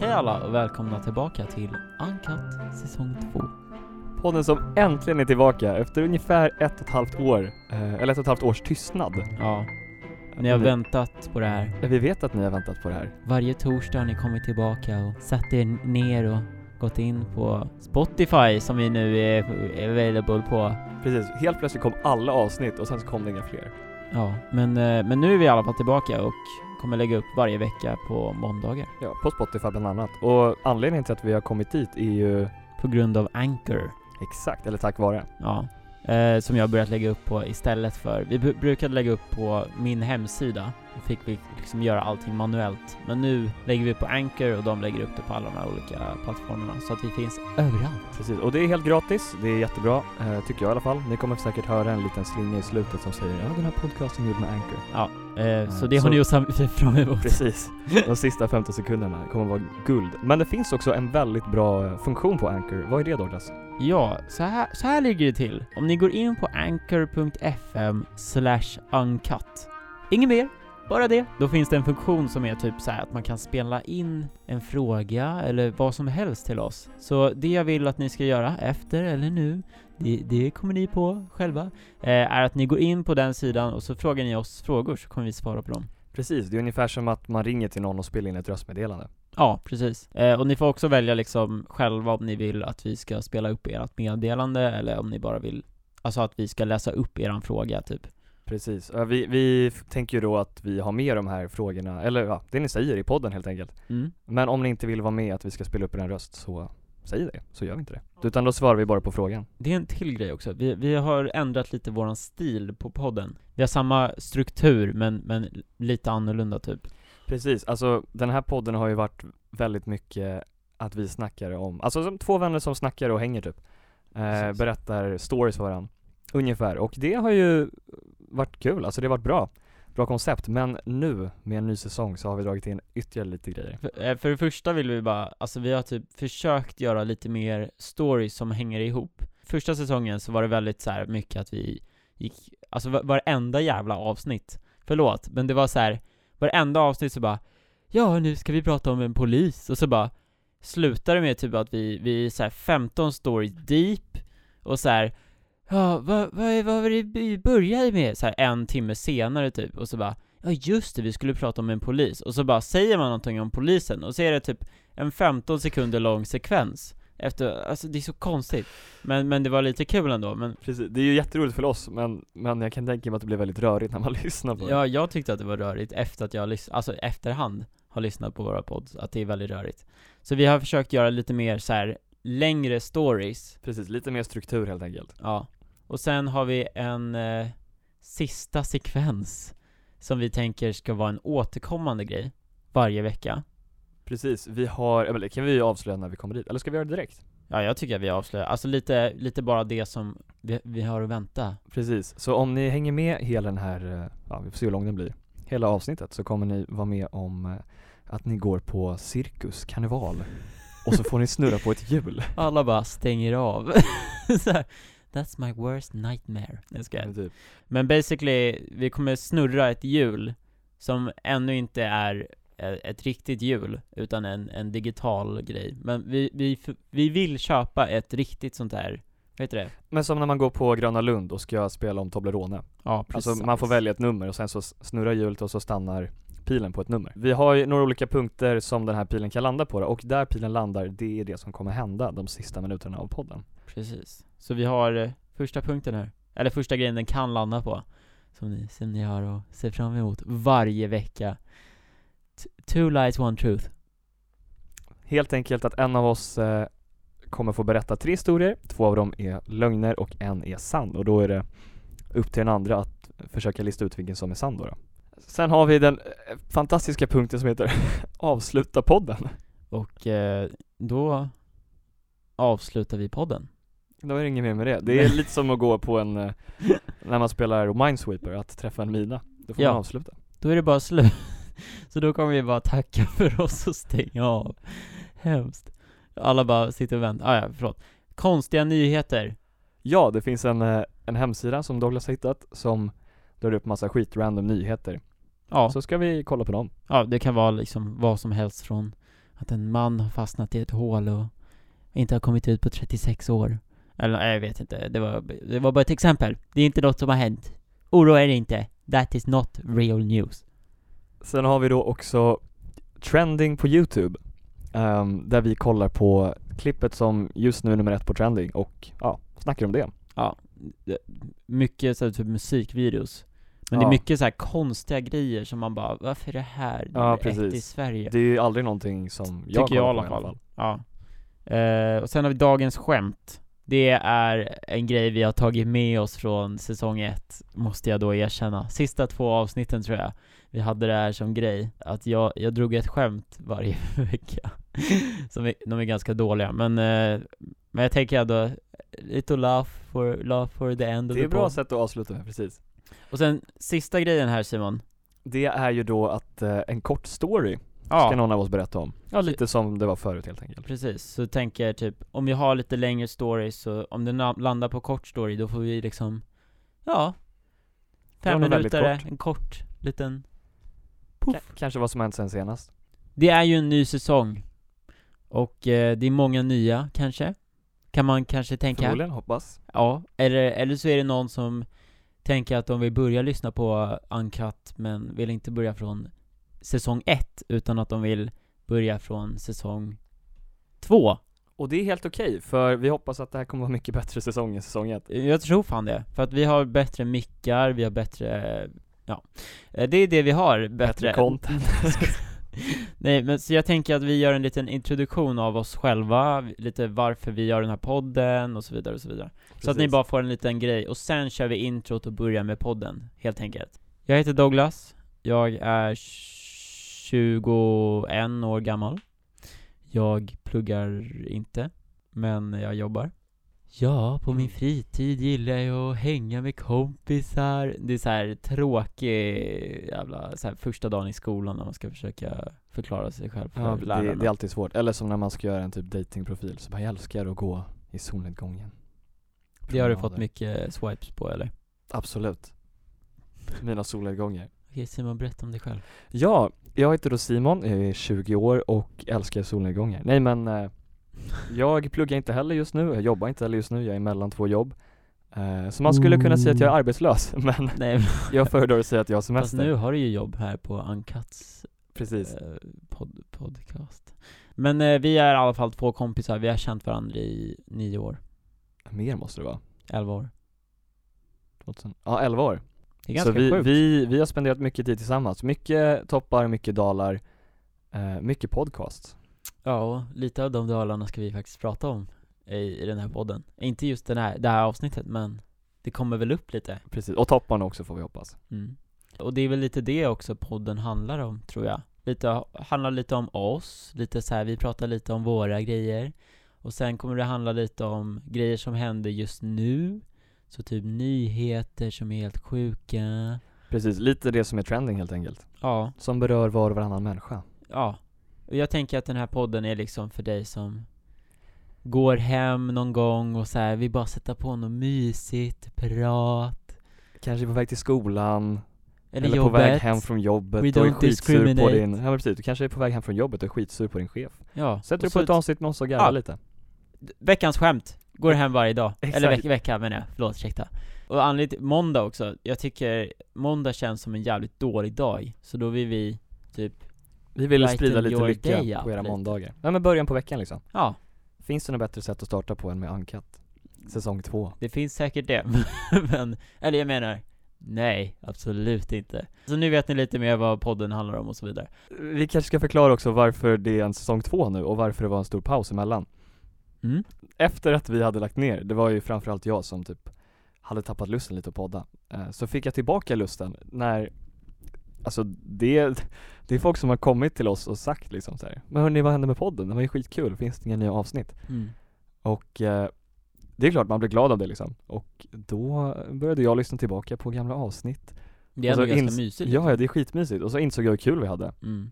Hej alla och välkomna tillbaka till Uncut säsong 2. Podden som äntligen är tillbaka efter ungefär ett och ett halvt år, eh, eller ett och ett halvt års tystnad. Ja, ni har Vi- väntat på det här. Vi vet att ni har väntat på det här. Varje torsdag har ni kommit tillbaka och satt er ner och gått in på Spotify som vi nu är available på. Precis, helt plötsligt kom alla avsnitt och sen så kom det inga fler. Ja, men, eh, men nu är vi i alla fall tillbaka och kommer lägga upp varje vecka på måndagar. Ja, på Spotify bland annat. Och anledningen till att vi har kommit dit är ju På grund av Anchor. exakt, eller tack vare. Ja. Eh, som jag börjat lägga upp på istället för, vi br- brukade lägga upp på min hemsida, då fick vi liksom göra allting manuellt. Men nu lägger vi på Anchor och de lägger upp det på alla de här olika plattformarna, så att vi finns överallt. Precis, och det är helt gratis. Det är jättebra, eh, tycker jag i alla fall. Ni kommer säkert höra en liten slinga i slutet som säger ja, den här podcasten är gjord med Anchor. Ja, eh, så det har Så- ni att se fram emot. Precis. De sista 15 sekunderna kommer vara guld. Men det finns också en väldigt bra eh, funktion på Anchor. Vad är det Douglas? Ja, så här, så här ligger det till. Om ni går in på anchor.fm slash uncut. Inget mer, bara det. Då finns det en funktion som är typ så här att man kan spela in en fråga eller vad som helst till oss. Så det jag vill att ni ska göra efter eller nu, det, det kommer ni på själva, eh, är att ni går in på den sidan och så frågar ni oss frågor så kommer vi svara på dem. Precis, det är ungefär som att man ringer till någon och spelar in ett röstmeddelande. Ja, precis. Eh, och ni får också välja liksom själva om ni vill att vi ska spela upp ert meddelande eller om ni bara vill, alltså att vi ska läsa upp eran fråga typ. Precis, vi, vi tänker ju då att vi har med de här frågorna, eller ja, det ni säger i podden helt enkelt. Mm. Men om ni inte vill vara med att vi ska spela upp er röst så säg det, så gör vi inte det. Utan då svarar vi bara på frågan. Det är en till grej också. Vi, vi har ändrat lite våran stil på podden. Vi har samma struktur men, men lite annorlunda typ. Precis, alltså den här podden har ju varit väldigt mycket att vi snackar om, alltså som två vänner som snackar och hänger typ. Eh, berättar stories för varandra. Ungefär, och det har ju varit kul, alltså det har varit bra. Bra koncept, men nu med en ny säsong så har vi dragit in ytterligare lite grejer. För, eh, för det första vill vi bara, alltså vi har typ försökt göra lite mer stories som hänger ihop. Första säsongen så var det väldigt så här mycket att vi gick, alltså var- varenda jävla avsnitt, förlåt, men det var så här varenda avsnitt så bara Ja, nu ska vi prata om en polis, och så bara slutar det med typ att vi, vi är så här 15 stories deep, och så här Ja, vad, vad, vad var det vi började med? Så här en timme senare typ, och så bara Ja just det, vi skulle prata om en polis, och så bara säger man någonting om polisen, och så är det typ en 15 sekunder lång sekvens efter, alltså det är så konstigt. Men, men det var lite kul ändå, men Precis, det är ju jätteroligt för oss, men, men jag kan tänka mig att det blir väldigt rörigt när man lyssnar på det. Ja, jag tyckte att det var rörigt efter att jag lys- alltså efterhand har lyssnat på våra pods, att det är väldigt rörigt. Så vi har försökt göra lite mer så här längre stories, Precis, lite mer struktur helt enkelt. ja. Och sen har vi en eh, sista sekvens Som vi tänker ska vara en återkommande grej Varje vecka Precis, vi har, eller kan vi ju avslöja när vi kommer dit, eller ska vi göra det direkt? Ja, jag tycker att vi avslöjar, alltså lite, lite bara det som vi, vi har att vänta Precis, så om ni hänger med hela den här, eh, ja vi får se hur lång den blir, hela avsnittet så kommer ni vara med om eh, att ni går på cirkus, karneval och så får ni snurra på ett hjul. Alla bara stänger av här, That's my worst nightmare Jag skojar. Typ. Men basically, vi kommer snurra ett hjul som ännu inte är ett riktigt hjul, utan en, en digital grej. Men vi, vi, vi vill köpa ett riktigt sånt här, vad heter det? Men som när man går på Gröna Lund och ska spela om Toblerone. Ja, precis. Alltså man får välja ett nummer och sen så snurrar hjulet och så stannar pilen på ett nummer. Vi har ju några olika punkter som den här pilen kan landa på och där pilen landar, det är det som kommer hända de sista minuterna av podden. Precis. Så vi har eh, första punkten här, eller första grejen den kan landa på, som ni, som ni har att se fram emot varje vecka. Two lies, one truth. Helt enkelt att en av oss eh, kommer få berätta tre historier, två av dem är lögner och en är sann och då är det upp till den andra att försöka lista ut vilken som är sann då, då. Sen har vi den eh, fantastiska punkten som heter Avsluta podden. Och eh, då avslutar vi podden. Då är det inget mer med det. Det är lite som att gå på en, eh, när man spelar Minesweeper, att träffa en mina. Då får Ja. man avsluta. Då är det bara slut. Så då kommer vi bara tacka för oss och stänga av. Hemskt. Alla bara sitter och väntar. Ah, ja, förlåt. Konstiga nyheter. Ja, det finns en, eh, en hemsida som Douglas har hittat som drar upp massa skitrandom nyheter. Ja, Så ska vi kolla på dem. ja, det kan vara liksom vad som helst från att en man har fastnat i ett hål och inte har kommit ut på 36 år. Eller nej, jag vet inte, det var, det var bara ett exempel. Det är inte något som har hänt. Oroa er inte. That is not real news. Sen har vi då också trending på youtube ehm, Där vi kollar på klippet som just nu är nummer ett på trending och ja, snackar om det Ja, det- mycket så här, typ musikvideos. Men det Ja. är mycket så här konstiga grejer som man bara, varför är det här Ja, nummer ett i. Sverige? Det är ju aldrig någonting som jag Tycker jag i alla fall. Ja. Eh, och sen har vi dagens skämt. Det är en grej vi har tagit med oss från säsong ett, måste jag då erkänna. Sista två avsnitten tror jag, vi hade det här som grej, att jag, jag drog ett skämt varje vecka. som är, de är ganska dåliga, men, eh, men jag tänker ändå, lite laugh for, laugh for the end of Det är the ett bra sätt att avsluta med, precis. Och sen sista grejen här Simon. Det är ju då att eh, en kort story Ja, ska någon av oss berätta om. Ja, lite som det var förut helt enkelt. Precis, så tänker jag typ, om vi har lite längre stories så om det landar på kort story då får vi liksom, ja Fem minuter, en kort liten Ka- Kanske vad som hänt sen senast. Det är ju en ny säsong. Och eh, det är många nya kanske. Kan man kanske tänka Förmodligen, hoppas. Ja, eller, eller så är det någon som tänker att de vill börja lyssna på Uncut men vill inte börja från säsong ett utan att de vill börja från säsong två. Och det är helt okej, för vi hoppas att det här kommer vara mycket bättre säsong än säsong ett. Jag tror fan det, för att vi har bättre mickar, vi har bättre, ja. Eh, Det är det vi har, bättre, Bättre content. Nej men så jag tänker att vi gör en liten introduktion av oss själva, lite varför vi gör den här podden och så vidare och så vidare. Så att ni Precis. bara får en liten grej, och sen kör vi introt och börjar med podden, helt enkelt. Jag heter Douglas, jag är 21 år gammal. Jag pluggar inte, men jag jobbar Ja, på min Mm. fritid gillar jag att hänga med kompisar. Det är så här tråkig jävla så här första dagen i skolan när man ska försöka förklara sig själv för Ja, lärarna. det, det är alltid svårt, eller som när man ska göra en typ datingprofil så bara jag älskar att gå i solnedgången. Det har du fått mycket swipes på eller? Absolut. Mina solnedgångar. Okej Simon, berätta om dig själv. Ja, jag heter då Simon, jag är 20 år och älskar solnedgångar. Nej men, eh, jag pluggar inte heller just nu, jag jobbar inte heller just nu, jag är mellan två jobb. Eh, Så man skulle kunna säga att jag är arbetslös, men Nej jag föredrar att säga att jag har fast semester. nu har du ju jobb här på Uncuts Precis. eh, pod podcast. Men eh, vi är i alla fall två kompisar, vi har känt varandra i nio år, Mer måste det vara, elva år. 2000, ja 11 år. Det är ganska Så vi, sjukt. vi, vi har spenderat mycket tid tillsammans, mycket toppar, mycket dalar, eh, mycket podcast Ja, och lite av de dalarna ska vi faktiskt prata om i, i den här podden. Inte just den här, det här avsnittet men det kommer väl upp lite. Precis, och topparna också får vi hoppas. Mm. Och det är väl lite det också podden handlar om, tror jag. Lite, handlar lite om oss, lite så här, vi pratar lite om våra grejer. Och sen kommer det handla lite om grejer som händer just nu. Så typ nyheter som är helt sjuka. Precis, lite det som är trending helt enkelt. Ja, Som berör var och varannan människa. Ja jag tänker att den här podden är liksom för dig som Går hem någon gång och så här, vill bara sätta på något mysigt, prat. Kanske på väg till skolan, Eller, eller, på väg hem från jobbet We och är skitsur på din, ja precis, du kanske är på väg hem från jobbet och är skitsur på din chef. Ja, Sätter du på ett avsnitt med oss och garvar Ja. lite? Veckans skämt, går hem varje dag, eller Exakt. veck, vecka menar jag, förlåt, ursäkta. Och anledningen måndag också, jag tycker måndag känns som en jävligt dålig dag. Så då vill vi typ, Vi vill Lighten sprida lite lycka day på era lite. måndagar Nej men början på veckan liksom ja, Finns det något bättre sätt att starta på än med Uncut? Säsong två det finns säkert det, men, eller jag menar Nej, absolut inte. Så nu vet ni lite mer vad podden handlar om och så vidare. Vi kanske ska förklara också varför det är en säsong två nu och varför det var en stor paus emellan Mm? Efter att vi hade lagt ner, det var ju framförallt jag som typ hade tappat lusten lite att podda Eh, Så fick jag tillbaka lusten när Alltså det, det är folk som har kommit till oss och sagt liksom så här. Men hörni vad hände med podden? Den var ju skitkul, finns det inga nya avsnitt? Mm. Och eh, det är klart man blir glad av det liksom Och då började jag lyssna tillbaka på gamla avsnitt Det är ändå ganska mysigt Ja, liksom. ja det är skitmysigt och så insåg jag hur kul vi hade mm.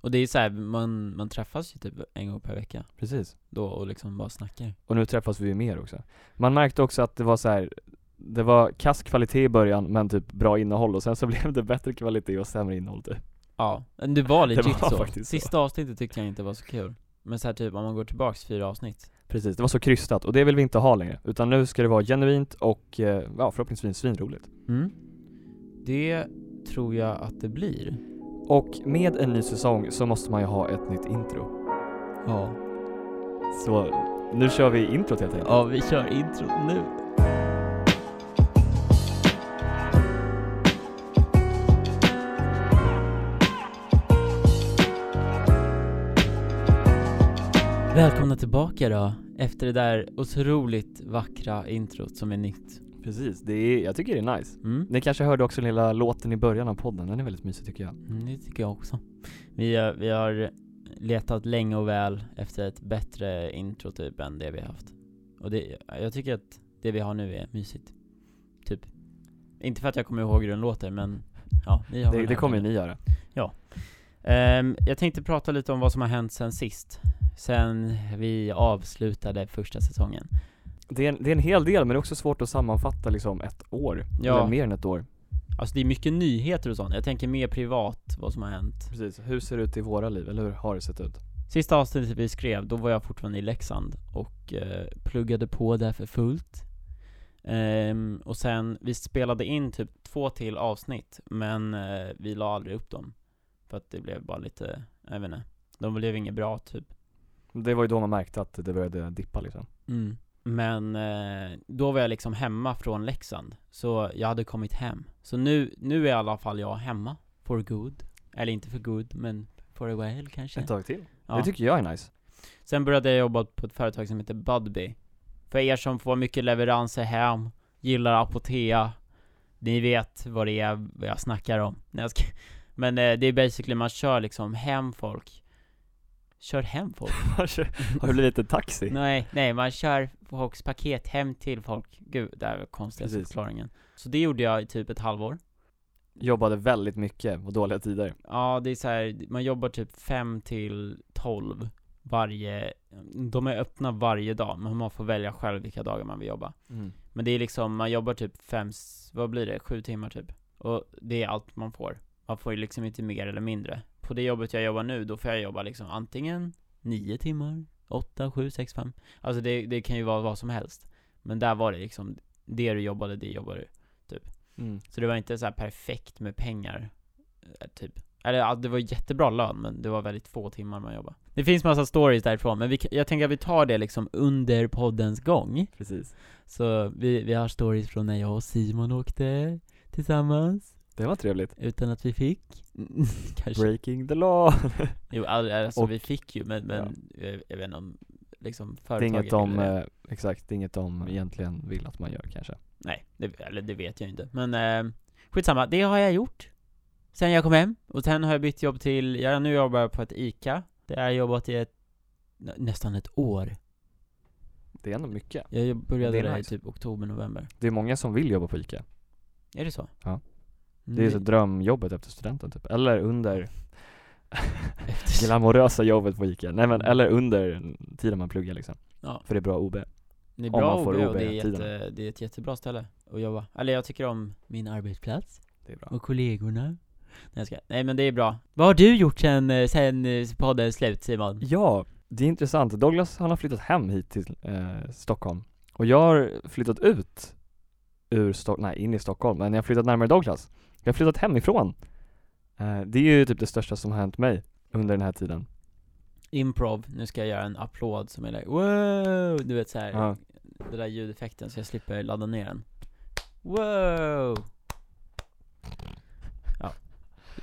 Och det är så här, man, man träffas ju typ en gång per vecka Precis då och liksom bara snackar Och nu träffas vi ju mer också Man märkte också att det var så här. Det var kass kvalitet i början men typ bra innehåll och sen så blev det bättre kvalitet och sämre innehåll typ Ja, men det var legit var så. faktiskt så. Sista avsnittet tyckte jag inte var så kul. Men så här typ, om man går tillbaks fyra avsnitt. Precis, det var så krystat och det vill vi inte ha längre. Utan nu ska det vara genuint och eh, ja, förhoppningsvis svinroligt. Mm. Det tror jag att det blir. Och med en ny säsong så måste man ju ha ett nytt intro. Ja. Så nu kör vi introt helt enkelt. Ja, vi kör intro nu. Välkomna tillbaka då, efter det där otroligt vackra introt som är nytt. Precis, det är, jag tycker det är nice. Mm. Ni kanske hörde också den lilla låten i början av podden, den är väldigt mysig tycker jag. Mm, det tycker jag också. Vi, har- vi har letat länge och väl efter ett bättre intro typ än det vi har haft. Och det, jag tycker att det vi har nu är mysigt. Typ. Inte för att jag kommer ihåg hur den låter men ja, ni har Det, det kommer ni göra. Ehm, jag tänkte prata lite om vad som har hänt sen sist. Sen vi avslutade första säsongen. Det är, en, det är en hel del men det är också svårt att sammanfatta liksom ett år. Ja. Eller mer än ett år. Alltså det är mycket nyheter och sånt. Jag tänker mer privat vad som har hänt. Precis, hur ser det ut i våra liv? Eller hur har det sett ut? Sista avsnittet vi skrev, då var jag fortfarande i Leksand och eh, pluggade på där för fullt. Ehm, och sen, vi spelade in typ två till avsnitt, men eh, vi la aldrig upp dem. För att det blev bara lite, jag vet inte, de blev inget bra typ. Det var ju då man märkte att det började dippa liksom. Men eh, då var jag liksom hemma från Leksand, så jag hade kommit hem. Så nu, nu är i alla fall jag hemma, for good. Eller inte för good, men for a while kanske. Ett tag till. Ja. Det tycker jag är nice. Sen började jag jobba på ett företag som heter Budbee För er som får mycket leveranser hem, gillar Apotea Ni vet vad det är, vad jag snackar om Nej, jag ska... Men eh, det är basically, man kör liksom hem folk Kör hem folk? har det blivit en taxi? nej, nej, man kör folks paket hem till folk Gud, det här var konstigaste Precis. förklaringen Så det gjorde jag i typ ett halvår Jobbade väldigt mycket och dåliga tider. Ja, det är så här, man jobbar typ 5 till 12 varje, de är öppna varje dag, men man får välja själv vilka dagar man vill jobba. Men det är liksom, man jobbar typ fem, vad blir det, sju timmar typ. Och det är allt man får. Man får ju liksom inte mer eller mindre. På det jobbet jag jobbar nu, då får jag jobba liksom antingen nio timmar, åtta, sju, sex, fem. Alltså det, det kan ju vara vad som helst. Men där var det liksom, det du jobbade, det jobbade du. Mm. Så det var inte så här perfekt med pengar, eh, typ. Eller ja, det var jättebra lön, men det var väldigt få timmar man jobbade. Det finns massa stories därifrån, men vi, jag tänker att vi tar det liksom under poddens gång. Precis. Så vi, vi har stories från när jag och Simon åkte tillsammans, Det var trevligt. utan att vi fick. Kanske. Breaking the law. Jo, all- alltså Och- vi fick ju, men, men jag, jag vet inte om liksom det är företaget inget de, eh, exakt, det är inget de egentligen vill att man gör kanske. Nej, det, eller det vet jag inte. Men eh, skitsamma, det har jag gjort. Sen jag kom hem, och sen har jag bytt jobb till, jag nu jobbar jag på ett ICA. Det har jag jobbat i ett, nä- nästan ett år. Det är ändå mycket. Jag började där nice. i typ oktober, november. Det är många som vill jobba på ICA. Är det så? Ja. Mm, Det är så drömjobbet efter studenten typ. Eller under glamorösa jobbet på ICA. Nej men, eller under tiden man pluggar liksom. Ja, För det är bra OB. det är bra OB och det är, jätte, det är ett jättebra ställe att jobba. Eller jag tycker om min arbetsplats. Det är bra. Och kollegorna. Nej, jag ska. Nej men det är bra. Vad har du gjort sen, eh, sen eh, poddens slut Simon? Ja, det är intressant. Douglas han har flyttat hem hit till eh, Stockholm. Och jag har flyttat ut ur Stockholm, nej in i Stockholm, men jag har flyttat närmare Douglas. Jag har flyttat hemifrån. Eh, det är ju typ det största som har hänt mig under den här tiden. Improv, nu ska jag göra en applåd som är like wow, du vet såhär, Ja. det där ljudeffekten så jag slipper ladda ner den Wow! Ja,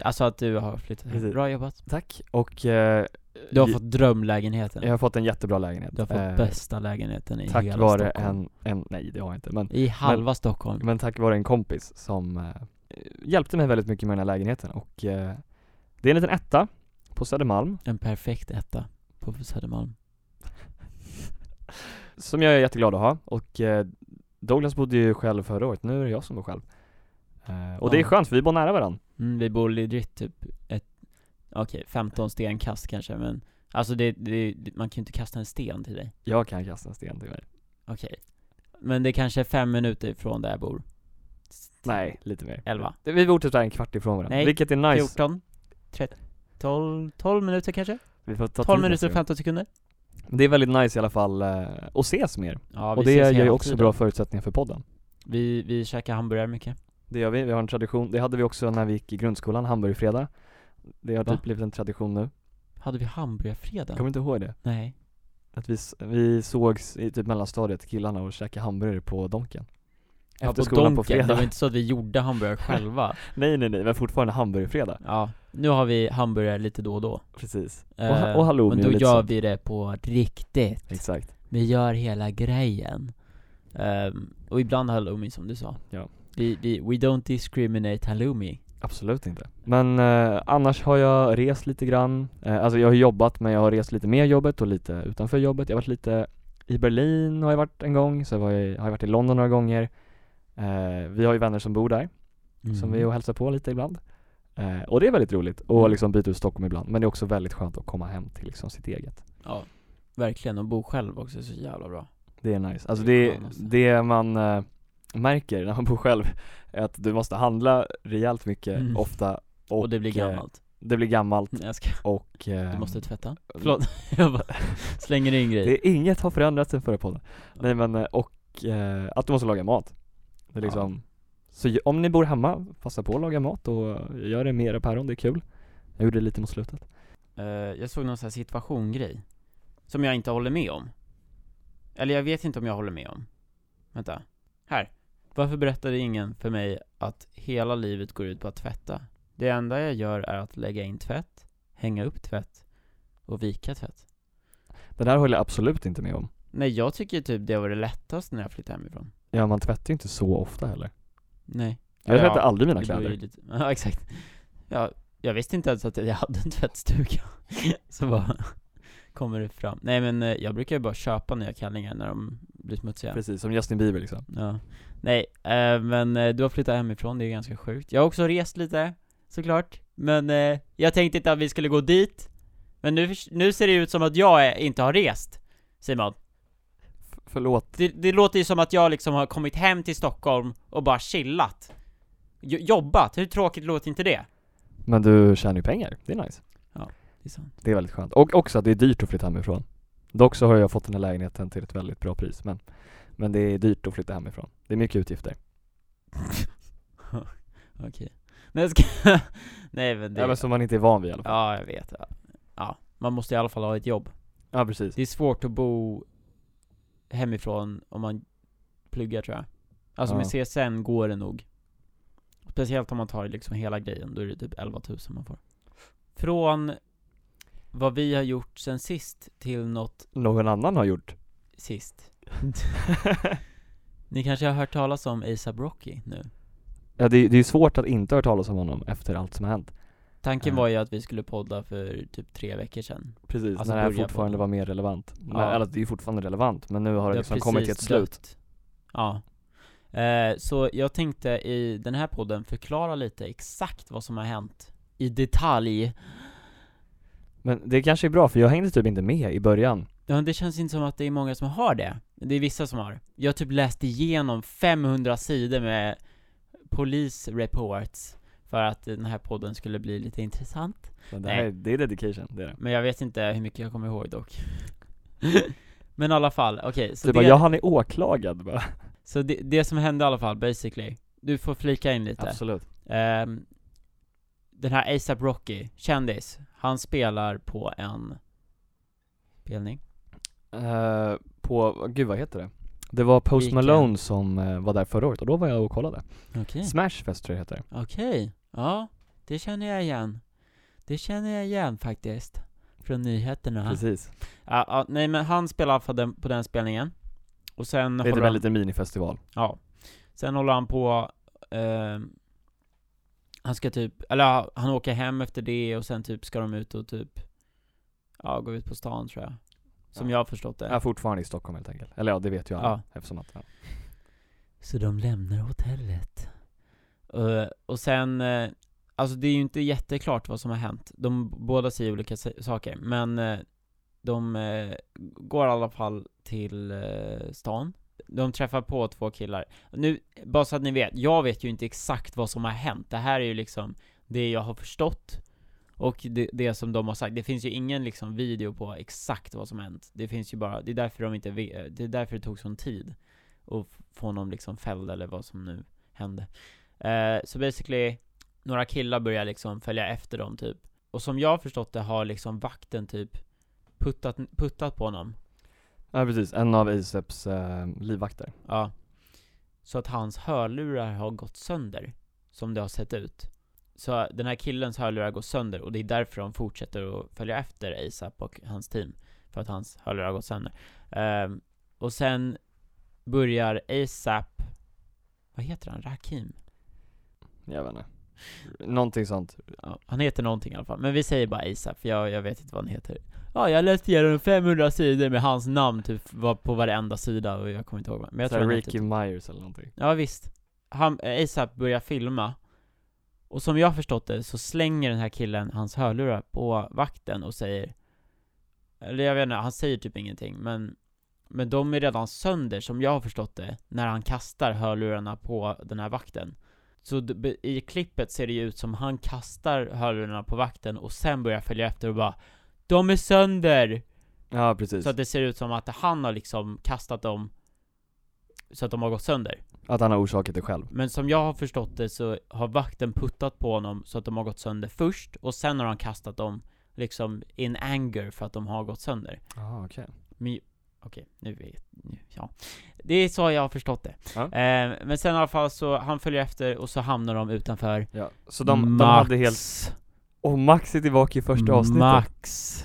alltså att du har flyttat hem, Precis. bra jobbat Tack, och eh, Du har fått drömlägenheten jag har fått en jättebra lägenhet. Du har fått Eh, bästa lägenheten i Tack hela vare Stockholm en, en, nej det har jag inte, men, I halva Stockholm men tack vare en kompis som eh, hjälpte mig väldigt mycket med den här lägenheten och eh, det är en liten etta på Södermalm En perfekt etta på Södermalm som jag är jätteglad att ha och eh, Douglas bodde ju själv förra året, nu är det jag som bor själv. Eh, och det är Ja. skönt för vi bor nära varandra. mm, Vi bor legit typ ett, okej 15 stenkast kanske men Alltså det, det, man kan ju inte kasta en sten till dig Jag kan kasta en sten till mig. Okej Men det kanske är fem minuter ifrån där jag bor Nej, lite mer. 11 Det- Vi bor typ där en kvart ifrån varandra, Nej, vilket är nice. 14 12, 12 minuter kanske? Vi får ta 12 tid minuter och det. 15 sekunder? Det är väldigt nice i alla fall eh, att ses mer. Ja, vi och det ses ger ju hela också tiden. bra förutsättningar för podden. Vi, vi käkar hamburgare mycket. Det gör vi, vi har en tradition, det hade vi också när vi gick i grundskolan, hamburgerfredag Det har Va? typ blivit en tradition nu, Hade vi hamburgarfredag? kommer inte ihåg det? Nej. Att vi, s- vi sågs i typ mellanstadiet, killarna, och käkade hamburgare på Donken Ja, Efter på skolan Donken. på fredag Det var inte så att vi gjorde hamburgare själva. Nej nej nej, men fortfarande hamburgerfredag Ja, nu har vi hamburgare lite då och då. Precis, och, Eh, ha- och halloumi Men då gör vi det på riktigt. Exakt Vi gör hela grejen. Ehm, och ibland halloumi som du sa. Ja. Vi, vi, we don't discriminate halloumi. Absolut inte Men eh, annars har jag rest lite grann, eh, alltså jag har jobbat men jag har rest lite med jobbet och lite utanför jobbet Jag har varit lite i Berlin har jag varit en gång, så var jag, har jag varit i London några gånger eh, Vi har ju vänner som bor där, som vi är och hälsar på lite ibland eh, Och det är väldigt roligt att Mm. liksom byta ut Stockholm ibland, men det är också väldigt skönt att komma hem till liksom sitt eget Ja, verkligen. Och bo själv också är så jävla bra. Det är nice, alltså Det det, man eh, märker när man bor själv är att du måste handla rejält mycket, Mm. ofta och, Och, det blir eh, gammalt. Det blir gammalt jag ska. och eh, Du måste tvätta. Förlåt, jag bara slänger in grejer. Det är inget har förändrats sen förra podden Nej men, eh, och eh, att du måste laga mat Det är liksom Så om ni bor hemma, passa på att laga mat och gör det med era päron, det är kul. Jag gjorde det lite mot slutet. Eh, jag såg någon sån här situation-grej Som jag inte håller med om. Eller jag vet inte om jag håller med om. Vänta, här. Varför berättade ingen för mig att hela livet går ut på att tvätta? Det enda jag gör är att lägga in tvätt, hänga upp tvätt och vika tvätt. Det där håller jag absolut inte med om. Nej jag tycker typ det var det lättaste när jag flyttade hemifrån Ja man tvättar ju inte så ofta heller. Nej. Jag Ja, tvättar aldrig mina ju kläder. lite- Ja exakt. Ja, jag visste inte ens att jag hade en tvättstuga Så bara kommer det fram. Nej men eh, jag brukar ju bara köpa nya kallingar när de blir smutsiga. Precis, som Justin Bieber liksom. Ja. Nej, eh, men eh, du har flyttat hemifrån, det är ganska sjukt. Jag har också rest lite, såklart. Men eh, jag tänkte inte att vi skulle gå dit. Men nu, nu ser det ut som att jag är, inte har rest Simon Förlåt. Det, det låter ju som att jag liksom har kommit hem till Stockholm och bara chillat. Jo, Jobbat, hur tråkigt låter inte det? Men du tjänar ju pengar, det är nice. Det är sant. Det är väldigt skönt, och också att det är dyrt att flytta hemifrån. Dock så har jag fått den här lägenheten till ett väldigt bra pris men Men det är dyrt att flytta hemifrån. Det är mycket utgifter. Okej. Nej jag ska, nej men det Ja men som man inte är van vid i alla fall. Ja, jag vet. Ja. ja, man måste i alla fall ha ett jobb. Ja precis. Det är svårt att bo hemifrån om man pluggar tror jag. Alltså Ja. med CSN går det nog. Speciellt om man tar liksom hela grejen, då är det typ 11 000 man får. Från vad vi har gjort sen sist till något Någon annan har gjort. sist. Ni kanske har hört talas om ASAP Rocky nu? Ja det, det är svårt att inte höra talas om honom efter allt som har hänt Tanken Ja. var ju att vi skulle podda för typ tre veckor sedan. Precis, Alltså när det här fortfarande på- var mer relevant. Ja. Eller det är ju fortfarande relevant, men nu har det liksom kommit till ett slut. Dött. Ja. Eh, Så jag tänkte i den här podden förklara lite exakt vad som har hänt I detalj. Men det kanske är bra, för jag hängde typ inte med i början. Ja det känns inte som att det är många som har det. Det är vissa som har. Jag har typ läst igenom 500 sidor med Police reports För att den här podden skulle bli lite intressant. Men det, Nej. här, det är dedication, det är det. Men jag vet inte hur mycket jag kommer ihåg dock. Men i alla fall, okej så Du det, bara, ja han är åklagad bara. Så det, det som hände i alla fall basically. Du får flika in lite. Absolut. Ehm, Den här ASAP Rocky, kändis Han spelar på en Spelning. Eh, På, gud vad heter det? Det var Post Weekend. Malone som eh, var där förra året och då var jag och kollade. Okej. Smashfest tror jag det heter. Okej, ja. Det känner jag igen. Det känner jag igen faktiskt Från nyheterna. Precis. Ja, ja, Nej men han spelar fall den, på den spelningen. Och sen Det är typ en han, liten minifestival. Ja. Sen håller han på ehm, Han ska typ, eller han åker hem efter det och sen typ ska de ut och typ Ja, gå ut på stan tror jag Som Ja. jag har förstått det är fortfarande i Stockholm helt enkelt Eller ja, det vet ju alla Ja. eftersom att ja. Så de lämnar hotellet. Eh, och sen, eh, alltså det är ju inte jätteklart vad som har hänt. De båda säger olika sa- saker, men eh, de går i alla fall till stan. De träffar på två killar. Nu, bara så att ni vet, jag vet ju inte exakt vad som har hänt. Det här är ju liksom det jag har förstått. Och det, det som de har sagt, det finns ju ingen liksom video på exakt vad som hänt. Det finns ju bara, det är därför de inte, det är därför det tog sån tid att få honom liksom fälld eller vad som nu hände. Eh, så basically, några killar börjar liksom följa efter dem typ. Och som jag har förstått det har liksom vakten typ puttat, puttat på honom. Ja precis, en av ASAPs eh, livvakter. Ja. Så att hans hörlurar har gått sönder, som det har sett ut. Så den här killens hörlurar går sönder och det är därför de fortsätter att följa efter ASAP och hans team. För att hans hörlurar har gått sönder. Ehm, och sen börjar ASAP, vad heter han? Rakim? Jag vet inte. Någonting sånt. Ja, han heter någonting i alla fall, men vi säger bara ASAP, för jag, jag vet inte vad han heter. Ja, jag läste igenom 500 sidor med hans namn typ var på varenda sida och jag kommer inte ihåg vad. Men jag Så tror Ricky Myers eller någonting. Ja visst. Han, ASAP börjar filma Och som jag har förstått det så slänger den här killen hans hörlurar på vakten och säger Eller jag vet inte, han säger typ ingenting men Men de är redan sönder som jag har förstått det När han kastar hörlurarna på den här vakten Så i klippet ser det ju ut som han kastar hörlurarna på vakten och sen börjar följa efter och bara De är sönder! Ja precis. Så att det ser ut som att han har liksom kastat dem Så att de har gått sönder Att han har orsakat det själv. Men som jag har förstått det så har vakten puttat på honom så att de har gått sönder först och sen har han kastat dem liksom in anger för att de har gått sönder. Ja okej. Men okej, nu vet nu, ja. Det är så jag har förstått det. Ja. Eh, men sen i alla fall så, han följer efter och så hamnar de utanför Ja. Så de, de Max. hade helt... Och Max är tillbaka i första avsnittet. Max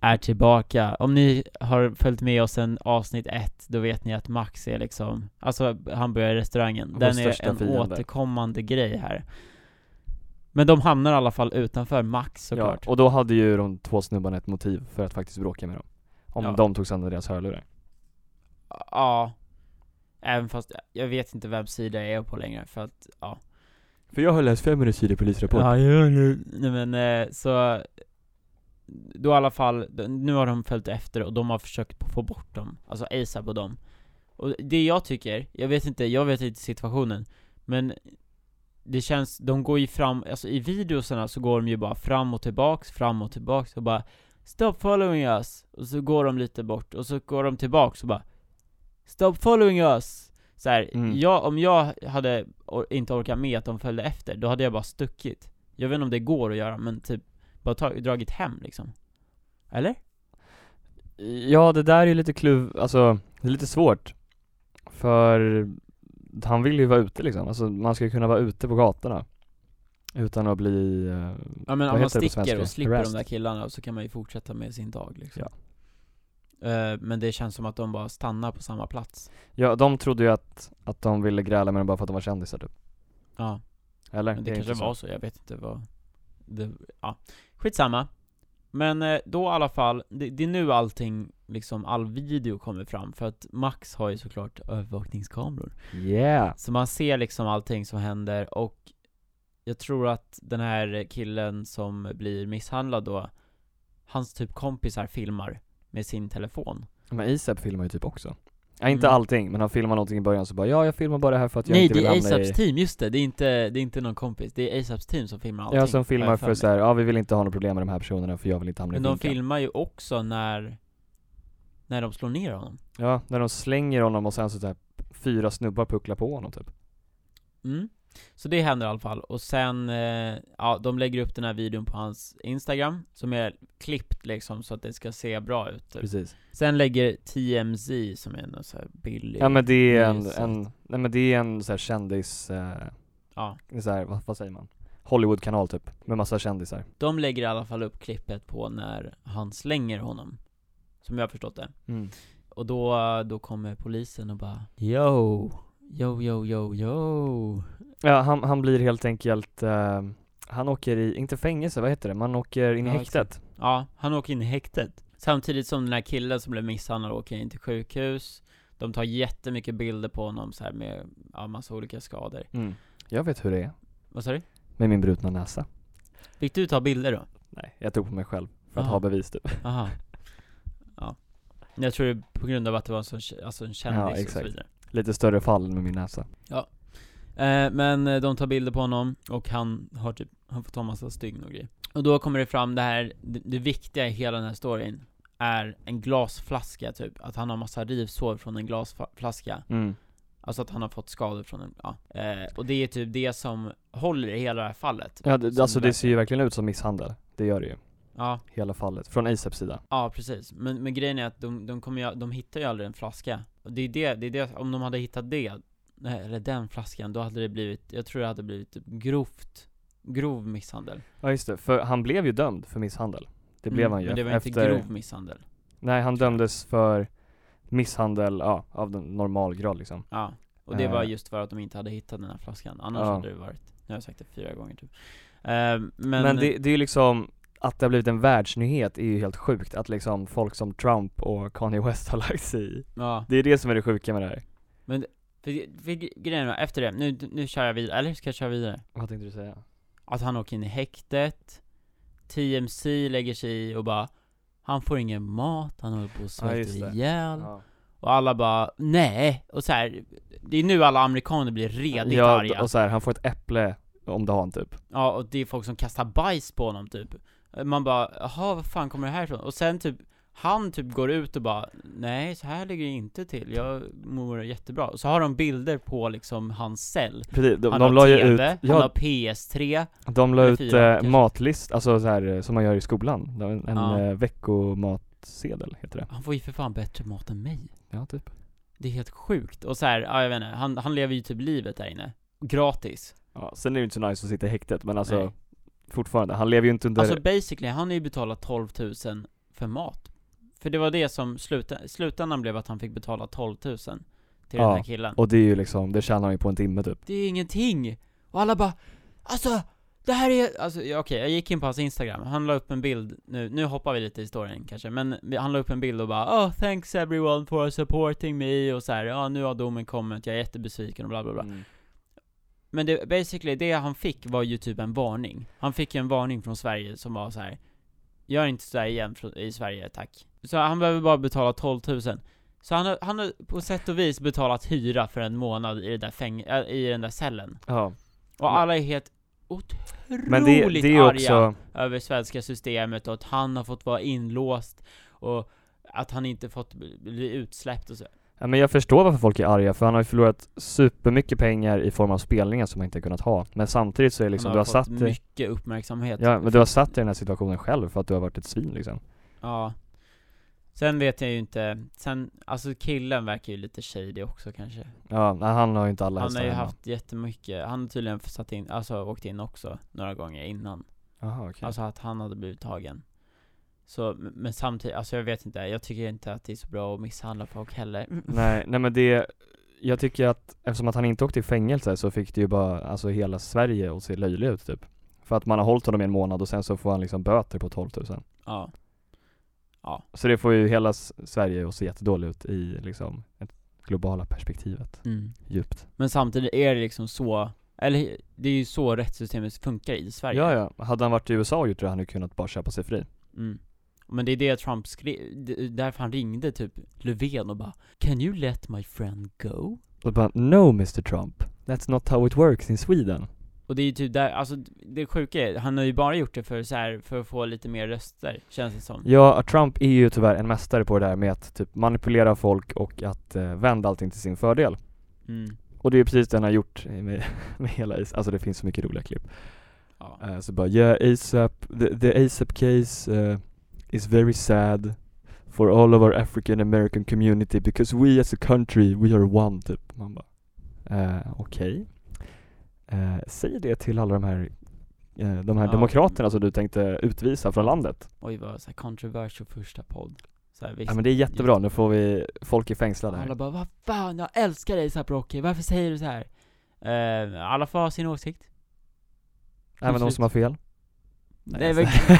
är tillbaka. Om ni har följt med oss sen avsnitt ett, då vet ni att Max är liksom, alltså hamburgerrestaurangen, Vår den är en fiende. återkommande grej här. Men de hamnar i alla fall utanför Max såklart. Ja, och då hade ju de två snubbarna ett motiv för att faktiskt bråka med dem. Om Ja. de tog sönder deras hörlurar. Ja. Även fast jag vet inte vem sida jag är på längre, för att, ja. För jag har läst 500 sidor polisrapport. Ja, gör nu. Nej men eh, så Då i alla fall, nu har de följt efter och de har försökt få bort dem, alltså ASAP och dem Och det jag tycker, jag vet inte, jag vet inte situationen Men Det känns, de går ju fram, alltså i videosarna så går de ju bara fram och tillbaks, fram och tillbaks och bara Stop following us! Och så går de lite bort, och så går de tillbaks och bara Stop following us! Så här, Mm. jag, om jag hade or- inte orkat med att de följde efter, då hade jag bara stuckit Jag vet inte om det går att göra, men typ bara tag, dragit hem liksom Eller? Ja, det där är ju lite kluv, alltså, det är lite svårt. För han vill ju vara ute liksom, alltså man ska ju kunna vara ute på gatorna. Utan att bli, eh, Ja men om man det sticker och slipper Harassed. de där killarna så kan man ju fortsätta med sin dag liksom Ja. Eh, Men det känns som att de bara stannar på samma plats ja de trodde ju att, att de ville gräla med dem bara för att de var kändisar typ. Ja, Eller? men det, är kanske var så, jag vet inte vad det, Ja, skitsamma Men eh, då i alla fall, det, det är nu allting, liksom all video kommer fram för att Max har ju såklart övervakningskameror Yeah! Så man ser liksom allting som händer och jag tror att den här killen som blir misshandlad då, hans typ kompisar filmar med sin telefon. Men ASAP filmar ju typ också. Ja, inte Mm. allting, men han filmar någonting i början så bara ja, jag filmar bara det här för att jag Nej, inte det vill är hamna ASAPs i... team, just det, det är inte, det är inte någon kompis, det är ASAPs team som filmar allting. Ja, som filmar för mig. så här, ja vi vill inte ha några problem med de här personerna för jag vill inte hamna Men i de finkan. filmar ju också när, när de slår ner honom. Ja, när de slänger honom och sen så där fyra snubbar pucklar på honom typ. Mm. Så det händer i alla fall, och sen, eh, ja, de lägger upp den här videon på hans Instagram, som är klippt liksom så att det ska se bra ut typ. Precis. Sen lägger TMZ, som är en så här billig Ja men det är en, en, nej men det är en så här kändis, eh, Ja, så här, vad, vad säger man? Hollywood-kanal typ, med massa kändisar. de lägger i alla fall upp klippet på när han slänger honom Som jag har förstått det Mm. Och då, då kommer polisen och bara Yo, yo, yo, yo, yo Ja, han, han blir helt enkelt, eh, han åker i, inte fängelse, vad heter det? Man åker in i Ja, häktet. Ja, han åker in i häktet Samtidigt som den här killen som blev misshandlad åker in till sjukhus De tar jättemycket bilder på honom så här med, ja, massa olika skador Mm. Jag vet hur det är, Vad sa du? med min brutna näsa. Fick du ta bilder då? Nej, jag tog på mig själv, för att Aha. ha bevis typ. Aha Ja Jag tror det är på grund av att det var en sån, alltså en kändis Ja, och så exakt. vidare Lite större fall med min näsa. Eh, men eh, de tar bilder på honom och han har typ, han får ta massa stygn och grejer. Och då kommer det fram det här, det, det viktiga i hela den här storyn är en glasflaska typ, att han har massa rivsår från en glasflaska Mm. Alltså att han har fått skador från en, ja. Eh, och det är typ det som håller i hela det här fallet Ja, det, alltså det ser ju verkligen ut som misshandel. Det gör det ju. Ja, Hela fallet. Från ASAPs sida. ja precis, men, men grejen är att de, de kommer ju, de hittar ju aldrig en flaska Och det är det, det är det, om de hade hittat det, nej, eller den flaskan, då hade det blivit, jag tror det hade blivit typ grovt, grov misshandel Ja just det, för han blev ju dömd för misshandel. Det blev Mm, han ju Men det var efter... inte grov misshandel Nej, han dömdes för misshandel, ja, av den normalgrad liksom. Ja, och det var Eh. just för att de inte hade hittat den här flaskan, annars Ja. hade det varit, nu har jag sagt det fyra gånger typ eh, Men, Men, det, det är ju liksom, att det har blivit en världsnyhet är ju helt sjukt. Att liksom folk som Trump och Kanye West har lagt sig i. ja, Det är det som är det sjuka med det här. För, för grejen var, efter det, nu, nu kör jag vidare, eller ska jag köra vidare? Vad tänkte du säga? Att han åker in i häktet TMC lägger sig i och bara Han får ingen mat, han håller på att Ja, svälta det. ihjäl Ja, Och alla bara, nej! Och så här, det är nu alla amerikaner blir redigt ja arga och så här, han får ett äpple om dagen typ. Ja, och det är folk som kastar bajs på honom typ Man bara, jaha vad fan kommer det här ifrån? Och sen typ, han typ går ut och bara Nej, så här ligger det inte till, jag mår jättebra Och så har de bilder på liksom hans cell Precis, de, Han de har la ju TV, ut, han har ja, PS3 de la ut fyra, eh, kanske. matlist, alltså så här som man gör i skolan. En, en Ja. eh, veckomatsedel heter det. Han får ju för fan bättre mat än mig Ja, typ. Det är helt sjukt, och så här, ja jag vet inte, han, han lever ju typ livet där inne Gratis Ja, sen är det ju inte så nice att sitta i häktet, men alltså Nej. fortfarande, han lever ju inte under Alltså basically, han har ju betalat 12 000 för mat För det var det som sluta, slutändan blev att han fick betala 12 000 till den Ja, här killen Och det är ju liksom, det tjänar han ju på en timme typ. Det är ingenting! Och alla bara Alltså, det här är, alltså okej, jag gick in på hans instagram, han la upp en bild, nu, nu hoppar vi lite i historien kanske, men han la upp en bild och bara Oh, thanks everyone for supporting me, och så här, ja nu har domen kommit, jag är jättebesviken och bla bla bla Mm. Men det, basically, det han fick var ju typ en varning Han fick ju en varning från Sverige som var så här. Gör inte sådär igen i Sverige, tack Så han behöver bara betala 12 000 Så han har, han har på sätt och vis betalat hyra för en månad i, det där fäng, äh, i den där cellen Ja. Och alla är helt otroligt Men det, det är ju arga också, över svenska systemet och att han har fått vara inlåst och att han inte fått bli- utsläppt och så ja, men jag förstår varför folk är arga, för han har ju förlorat supermycket pengar i form av spelningar som han inte kunnat ha. Men samtidigt så är det liksom, du har satt mycket uppmärksamhet ja men du har satt dig i den här situationen själv för att du har varit ett svin liksom. Ja Sen vet jag ju inte, sen, alltså killen verkar ju lite shady också kanske Ja, nej, han har ju inte alla Han har ju hemma. haft jättemycket, han har tydligen satt in, alltså åkt in också några gånger innan Jaha okej. Alltså att han hade blivit tagen Så, men samtidigt, alltså jag vet inte, jag tycker inte att det är så bra att misshandla folk heller Nej, nej men det, jag tycker att eftersom att han inte åkte i fängelse så fick det ju bara, alltså hela Sverige att se löjlig ut typ. För att man har hållit honom i en månad och sen så får han liksom böter på 12 000. Ja Ja, Så det får ju hela Sverige att se jättedåligt ut i liksom ett globala perspektivet, mm. djupt. Men samtidigt är det liksom så, eller det är ju så rättssystemet funkar i Sverige Ja ja, hade han varit i USA och gjort det hade han ju kunnat bara köpa sig fri. mm. Men det är det Trump skrev, det är därför han ringde typ Löfven och bara 'Can you let my friend go?' Och bara 'No Mr Trump, that's not how it works in Sweden' Och det är ju typ där, alltså det sjuka är, han har ju bara gjort det för så här, för att få lite mer röster, känns det som Ja, Trump är ju tyvärr en mästare på det där med att typ manipulera folk och att eh, vända allting till sin fördel. mm. Och det är ju precis det han har gjort med, med hela Is- alltså det finns så mycket roliga klipp. Ja. Eh, så bara yeah ASAP, the, the ASAP case uh, is very sad for all of our African American community because we as a country, we are one typ. Man bara, eh, okej. Eh, säg det till alla de här, eh, de här Ja. demokraterna som du tänkte utvisa från landet. Oj vad så här controversial första podd här, Ja men det är jättebra, nu får vi folk i fängslade Alla här. bara 'Vad fan, jag älskar dig ASAP Rocky, varför säger du så här? Eh, alla får ha sin åsikt Även de som har fel. Nej, jag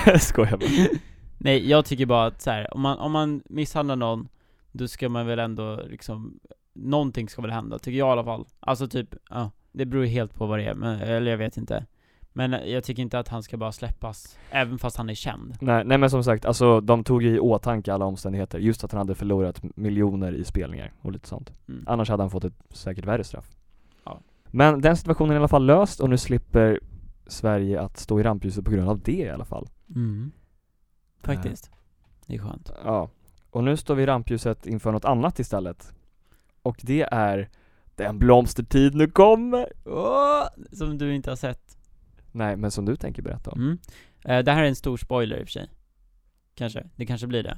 men- skojar bara. Nej, jag tycker bara att så här, om man, om man misshandlar någon Då ska man väl ändå liksom Någonting ska väl hända, tycker jag i alla fall Alltså typ, ja Det beror ju helt på vad det är, men, eller jag vet inte Men jag tycker inte att han ska bara släppas Även fast han är känd Nej, nej men som sagt, alltså de tog ju i åtanke alla omständigheter, just att han hade förlorat miljoner i spelningar och lite sånt. mm. Annars hade han fått ett säkert värre straff. Ja. Men den situationen är i alla fall löst och nu slipper Sverige att stå i rampljuset på grund av det i alla fall. Mm. Faktiskt. Det är skönt. Ja, och nu står vi i rampljuset inför något annat istället. Och det är Den blomstertid nu kommer! Åh, som du inte har sett. Nej, men som du tänker berätta om. Mm. Eh, det här är en stor spoiler i och för sig. Kanske. Det kanske blir det.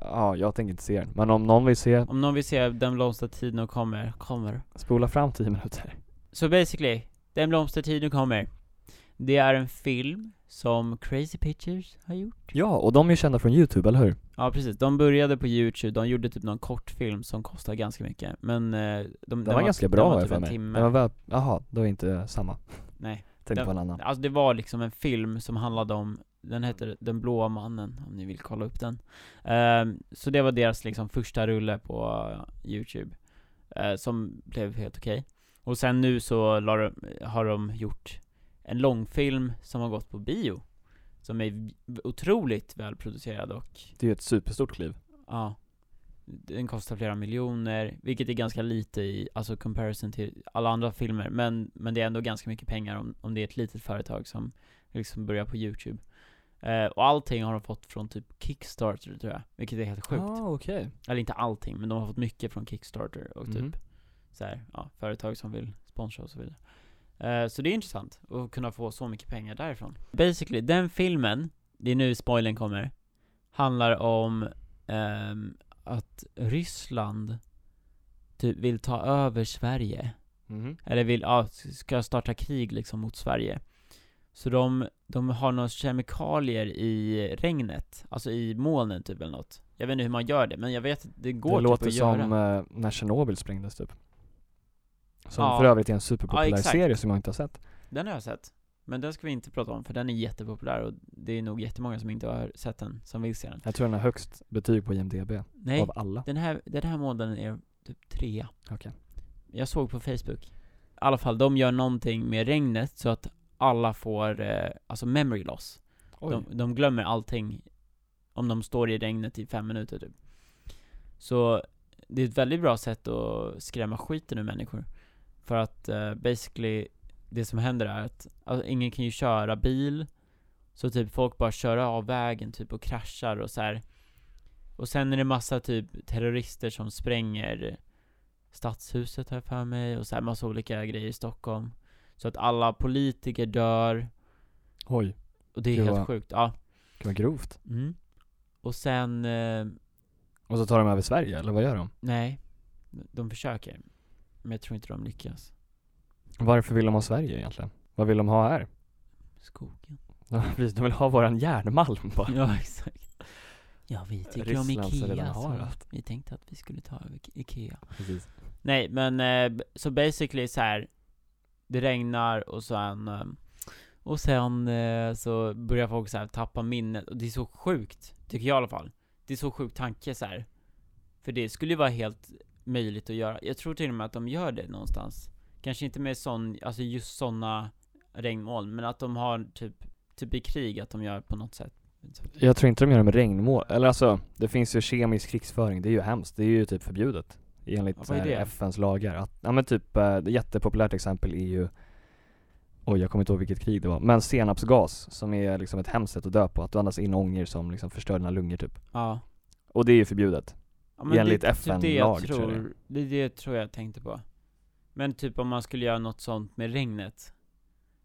Ja, jag tänker inte se den. Men om någon vill se, Om någon vill se Den blomstertid nu kommer, kommer. spola fram 10 minuter. Så basically, Den blomstertid nu kommer. Det är en film som Crazy Pictures har gjort. Ja, och de är ju kända från youtube, eller hur? Ja precis, de började på youtube, de gjorde typ någon kortfilm som kostade ganska mycket, men eh, de, Den den var ganska den bra var typ för mig. Den var väl, jaha, då är inte samma. Nej, Tänkte på en annan. alltså det var liksom en film som handlade om, den heter Den blåa mannen, om ni vill kolla upp den. Ehm, så det var deras liksom första rulle på youtube, eh, som blev helt okej. Och sen nu så de, har de gjort en långfilm som har gått på bio, som är otroligt välproducerad och Det är ju ett superstort kliv. Ja. Den kostar flera miljoner, vilket är ganska lite i, alltså comparison till alla andra filmer, men, men det är ändå ganska mycket pengar om, om det är ett litet företag som liksom börjar på youtube. Eh, och allting har de fått från typ Kickstarter tror jag, vilket är helt sjukt. Ah, okej. Eller inte allting, men de har fått mycket från Kickstarter och typ Mhm. så här, ja, företag som vill sponsra och så vidare. Eh, så det är intressant att kunna få så mycket pengar därifrån. Basically, den filmen, det är nu spoilern kommer, handlar om ehm, att Ryssland typ vill ta över Sverige. Mhm. Eller vill, ja, ska starta krig liksom mot Sverige. Så de, de har några kemikalier i regnet, alltså i molnen typ eller något. Jag vet inte hur man gör det, men jag vet att det går Det typ låter att göra. som eh, när Tjernobyl sprängdes typ. Som Ja. för övrigt är en Ja, superpopulär exakt. serie som jag inte har sett. Den har jag sett. Men den ska vi inte prata om, för den är jättepopulär och det är nog jättemånga som inte har sett den, som vill se den. Jag tror den har högst betyg på IMDB Nej, av alla. den här, den här månaden är typ trea. Okej. Jag såg på Facebook. I alla fall, de gör någonting med regnet så att alla får, eh, alltså memory loss. Oj. De, de glömmer allting om de står i regnet i fem minuter typ. Så det är ett väldigt bra sätt att skrämma skiten ur människor. För att eh, basically, det som händer är att alltså, ingen kan ju köra bil. Så typ folk bara kör av vägen typ och kraschar och så här. Och sen är det massa typ terrorister som spränger Stadshuset jag för mig och så här massa olika grejer i Stockholm. Så att alla politiker dör. Oj, Och det är helt vad- sjukt. Ja. det var grovt. Mm. Och sen, eh, Och så tar de över Sverige, eller vad gör de? nej. De försöker. Men jag tror inte de lyckas. Varför vill de ha Sverige egentligen? Vad vill de ha här? Skogen. Ja, precis, de vill ha våran järnmalm bara. Ja, exakt. Ja, vi tycker om Ryssland redan Ikea så allt. vi tänkte att vi skulle ta över Ike- Ikea. Precis. Nej, men eh, så basically så här. Det regnar och sen eh, Och sen eh, så börjar folk så här tappa minnet och det är så sjukt, tycker jag i alla fall. Det är så sjukt tanke så här. För det skulle ju vara helt möjligt att göra. Jag tror till och med att de gör det någonstans. Kanske inte med sån, alltså just såna regnmoln, men att de har typ, typ i krig att de gör på något sätt. Jag tror inte de gör det med regnmål, eller alltså, det finns ju kemisk krigsföring, det är ju hemskt, det är ju typ förbjudet Enligt Ja, det? FNs lagar, att, ja men typ, eh, ett jättepopulärt exempel är ju Oj jag kommer inte ihåg vilket krig det var, men senapsgas som är liksom ett hemskt sätt att dö på, att du andas in ångor som liksom förstör dina lungor typ Ja. Och det är ju förbjudet ja Enligt det det jag FN-lag, tror jag tror, det är det tror jag tänkte på. Men typ om man skulle göra något sånt med regnet.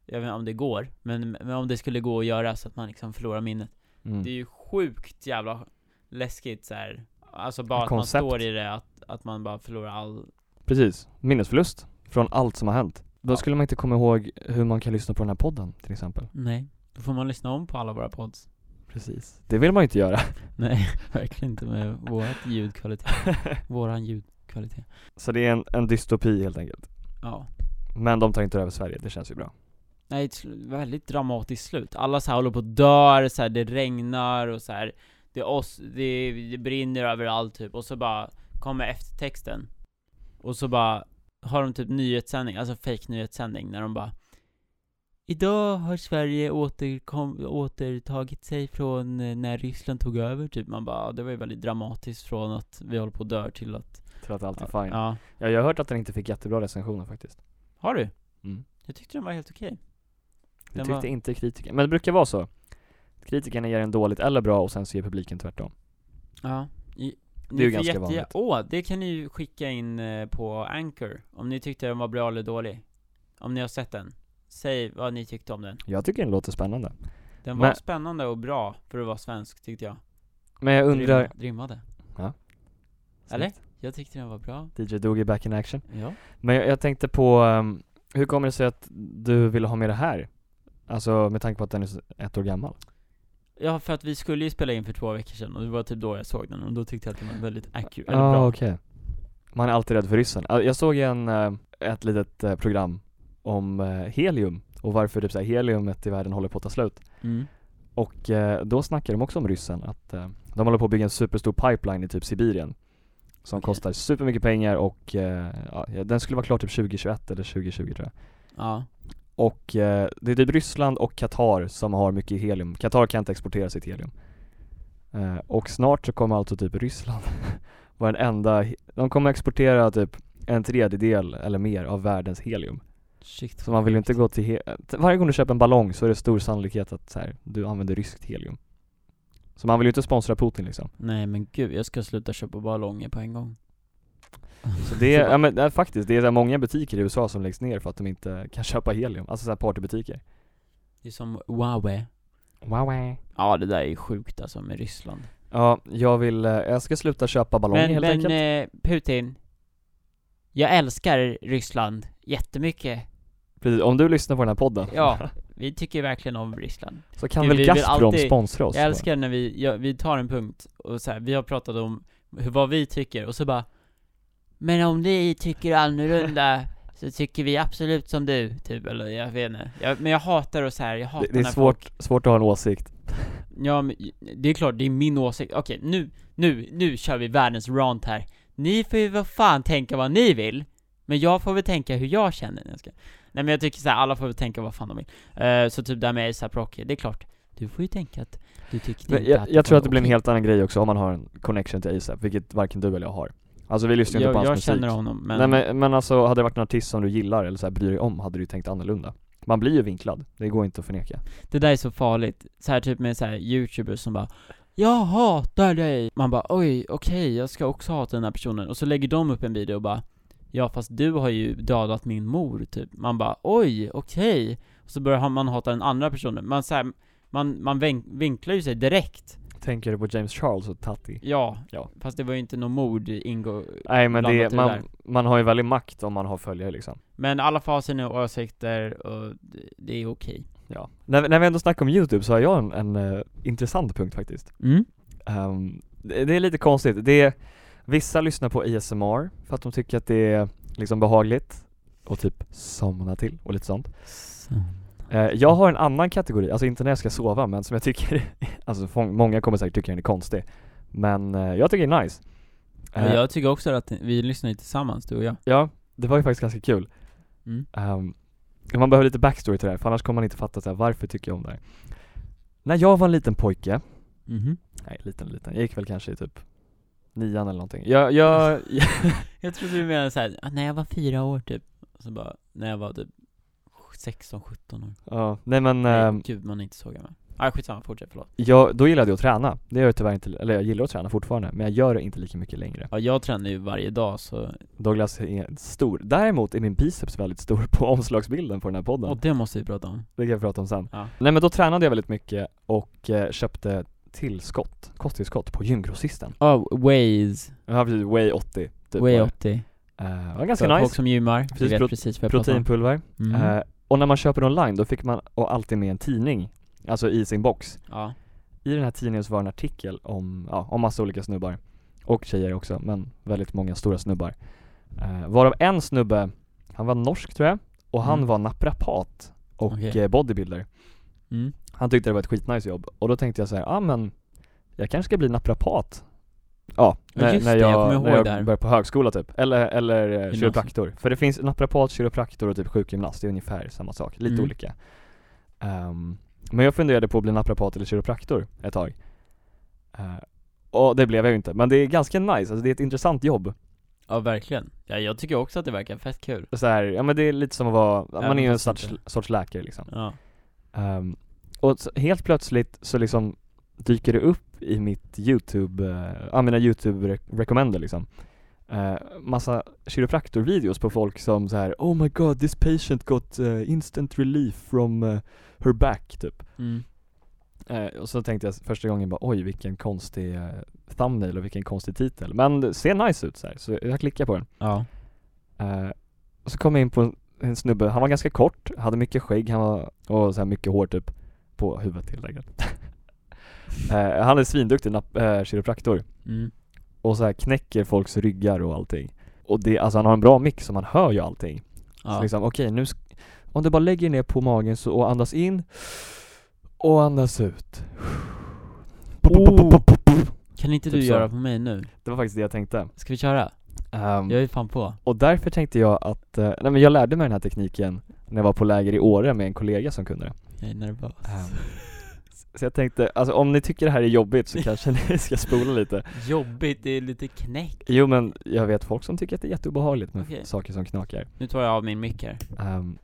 Jag vet inte om det går, men, men om det skulle gå att göra så att man liksom förlorar minnet. mm. Det är ju sjukt jävla läskigt så här. Alltså bara att Koncept. man står i det, att, att man bara förlorar all... Precis, minnesförlust från allt som har hänt Då Ja. skulle man inte komma ihåg hur man kan lyssna på den här podden till exempel Nej. Då får man lyssna om på alla våra pods. Precis Det vill man ju inte göra Nej, verkligen inte med vårat ljudkvalitet. Våran ljudkvalitet. Så det är en, en dystopi helt enkelt Ja. Men de tar inte över Sverige, det känns ju bra Nej, ett väldigt dramatiskt slut. Alla så här håller på och dör, så här, det regnar och så här. Det, oss, det, det brinner överallt typ, och så bara kommer eftertexten. Och så bara har de typ nyhetssändning, alltså fake nyhetssändning, när de bara Idag har Sverige återkom, återtagit sig från eh, när Ryssland tog över, typ. Man bara, det var ju väldigt dramatiskt från att vi håller på att dö till att Till att allt är fine Ja. Ja, jag har hört att den inte fick jättebra recensioner faktiskt Har du? mm. Jag tyckte den var helt okej. Det Den tyckte var- inte kritikerna, men det brukar vara så Kritikerna ger en dåligt eller bra och sen så ger publiken tvärtom Ja. I, Det är ju ganska vanligt. Åh, det kan ni ju skicka in eh, på Anchor, om ni tyckte den var bra eller dålig. Om ni har sett den. Säg vad ni tyckte om den. Jag tycker den låter spännande Den var Men- spännande och bra för att vara svensk tyckte jag. Men jag undrar Rimma- Rimmade. Ja. Eller? Snyggt. Jag tyckte den var bra. DJ Doogie back in action Ja. Men jag, jag tänkte på, ehm, hur kommer det sig att du ville ha med det här? Alltså med tanke på att den är så- ett år gammal Ja, för att vi skulle ju spela in för två veckor sedan och det var typ då jag såg den och då tyckte jag att den var väldigt accurate, eller Ja, bra. okej Man är alltid rädd för ryssen. Ja, Jag såg en, eh, ett litet eh, program om eh, helium och varför typ så här, heliumet i världen håller på att ta slut Mm. Och eh, då snackar de också om ryssen, att eh, de håller på att bygga en superstor pipeline i typ Sibirien Som Okej. kostar supermycket pengar och ja, den skulle vara klar typ 2021 eller 2020 tror jag Ja. Och eh, det är typ Ryssland och Qatar som har mycket helium. Qatar kan inte exportera sitt helium. Eh, och snart så kommer alltså typ Ryssland vara den enda, de kommer exportera typ en tredjedel eller mer av världens helium. Shit. Så man vill ju inte gå till, he- varje gång du köper en ballong så är det stor sannolikhet att så här, du använder ryskt helium. Så man vill ju inte sponsra Putin liksom. Nej men gud, jag ska sluta köpa ballonger på en gång. Så det är, ja men ja, faktiskt, det är så många butiker i USA som läggs ner för att de inte kan köpa helium. Alltså såhär partybutiker. Det är som Huawei. Wow. Ja det där är sjukt alltså med Ryssland. Ja, jag vill, eh, jag ska sluta köpa ballonger Men, helt men enkelt. eh, Putin. Jag älskar Ryssland jättemycket. Precis, om du lyssnar på den här podden Ja, vi tycker verkligen om Ryssland. så kan Gud, väl vi Gazprom alltid- sponsra oss? Jag älskar när vi, ja, vi tar en punkt och så här, vi har pratat om hur, vad vi tycker och så bara Men om ni tycker annorlunda så tycker vi absolut som du, typ, eller jag vet inte jag, Men jag hatar och så här, jag hatar det, det är svårt, svårt att ha en åsikt. Ja men, det är klart, det är min åsikt. Okej, nu, nu, nu kör vi världens rant här. Ni får ju vad fan tänka vad ni vill, men jag får väl tänka hur jag känner jag ska. Nej men jag tycker så här, alla får väl tänka vad fan de vill. Eh, så typ det här med ASAP Rocky, det är klart, du får ju tänka att du tyckte Men inte jag, att jag tror att det blir en helt annan grej också om man har en connection till ASAP, vilket varken du eller jag har. Alltså vi lyssnar ju inte på Jag, hans jag musik. känner honom, men, Nej men, men alltså, hade det varit en artist som du gillar eller så här, bryr dig om, hade du tänkt annorlunda. Man blir ju vinklad, det går inte att förneka. det där är så farligt. Så här typ med så här youtubers som bara Jag hatar dig! Man bara oj, okej, jag ska också hata den här personen. Och så lägger de upp en video och bara Ja fast du har ju dödat min mor, typ. Man bara oj, okej. Och så börjar man hata den andra personen. Man så här, man, man vinklar ju sig direkt. Tänker du på James Charles och Tati? Ja, Ja. fast det var ju inte någon mord ingå Nej men det, man, där. man har ju väldigt makt om man har följare liksom. Men alla ha sina åsikter och det- är okej. Ja. När, när vi ändå snackar om youtube så har jag en, en eh, intressant punkt faktiskt. Mm. Ehm, det, det är lite konstigt, det är, vissa lyssnar på ASMR för att de tycker att det är liksom behagligt och typ somna till och lite sånt. Eh, jag har en annan kategori, alltså inte när jag ska sova men som jag tycker, alltså många kommer säkert tycka den är konstig. Men eh, jag tycker det är nice. Eh, jag tycker också att vi lyssnar ju tillsammans, du och jag. ja, det var ju faktiskt ganska kul. Mm. Ehm, man behöver lite backstory till det här, för annars kommer man inte fatta så här, varför tycker jag om det här. När jag var en liten pojke, Mhm. nej liten liten, jag gick väl kanske i typ nian eller någonting. Jag, jag, Jag trodde du menade såhär, ah, när jag var fyra år typ. Och så bara, när jag var typ 16, 17 år. ja, nej men Nej, ehm, gud man är inte så gammal. Ah, skitsamma, fortsätt, förlåt. jag, då gillade jag att träna. Det gör jag tyvärr inte, eller jag gillar att träna fortfarande, men jag gör det inte lika mycket längre. Ja, jag tränar ju varje dag så, Douglas är stor. Däremot är min biceps väldigt stor på omslagsbilden på den här podden. och det måste vi prata om. Det kan jag prata om sen. Ja. Nej men då tränade jag väldigt mycket och eh, köpte tillskott, kosttillskott på gymgrossisten. Oh, Waze, Jag har precis Way 80 typ Way var det. 80. Eh, det var ganska För nice. folk som gymmar, Precis, du vet pro- precis vad jag. Proteinpulver. Mm. Eh, och när man köper online då fick man och alltid med en tidning, alltså i sin box. Ja. I den här tidningen så var en artikel om, ja, om massa olika snubbar. Och tjejer också, men väldigt många stora snubbar. Eh, varav en snubbe, han var norsk tror jag, och han Mm. var naprapat och eh, bodybuilder. Mm. Han tyckte det var ett skitnice jobb, och då tänkte jag så ja ah, men jag kanske ska bli naprapat. Ja, när, just när det, jag, jag kommer ihåg när jag det började på högskola typ, eller, eller eh, kiropraktor. För det finns naprapat, kiropraktor och typ sjukgymnast, det är ungefär samma sak, lite Mm. olika. Ehm, Men jag funderade på att bli naprapat eller kiropraktor ett tag. Eh, Och det blev jag ju inte, men det är ganska nice, alltså det är ett intressant jobb. Ja, verkligen. Ja, jag tycker också att det verkar fett kul. så här, ja men det är lite som att vara, man är ju en sorts, sorts läkare liksom. Ja. Ehm, och helt plötsligt så liksom dyker det upp i mitt youtube, uh, ja mina youtube re- recommender liksom uh, massa kiropraktorvideos på folk som så här Oh my god this patient got uh, instant relief from uh, her back typ Mm. Eh, och så tänkte jag första gången bara oj vilken konstig eh, thumbnail och vilken konstig titel Men det ser nice ut så här, så jag klickar på den Ja. Eh, och så kom jag in på en, en snubbe, han var ganska kort, hade mycket skägg, han var, och så här mycket hår typ På huvudet helt enkelt eh, Han är svinduktig nap- eh, kiropraktor Mm. och så här knäcker folks ryggar och allting Och det, alltså han har en bra mix så man hör ju allting Så Ja. liksom, okej nu sk- Om du bara lägger ner på magen så, och andas in Och andas ut Oh. Kan inte du Typ så. göra på mig nu? Det var faktiskt det jag tänkte Ska vi köra? Ehm, Jag är fan på. Och därför tänkte jag att, eh, nej men jag lärde mig den här tekniken när jag var på läger i Åre med en kollega som kunde det Jag är nervös. Ehm, Så jag tänkte, alltså om ni tycker det här är jobbigt så kanske ni ska spola lite Jobbigt, det är lite knäck. Jo men jag vet folk som tycker att det är jätteobehagligt med Okej. saker som knakar Nu tar jag av min mick här. Ehm,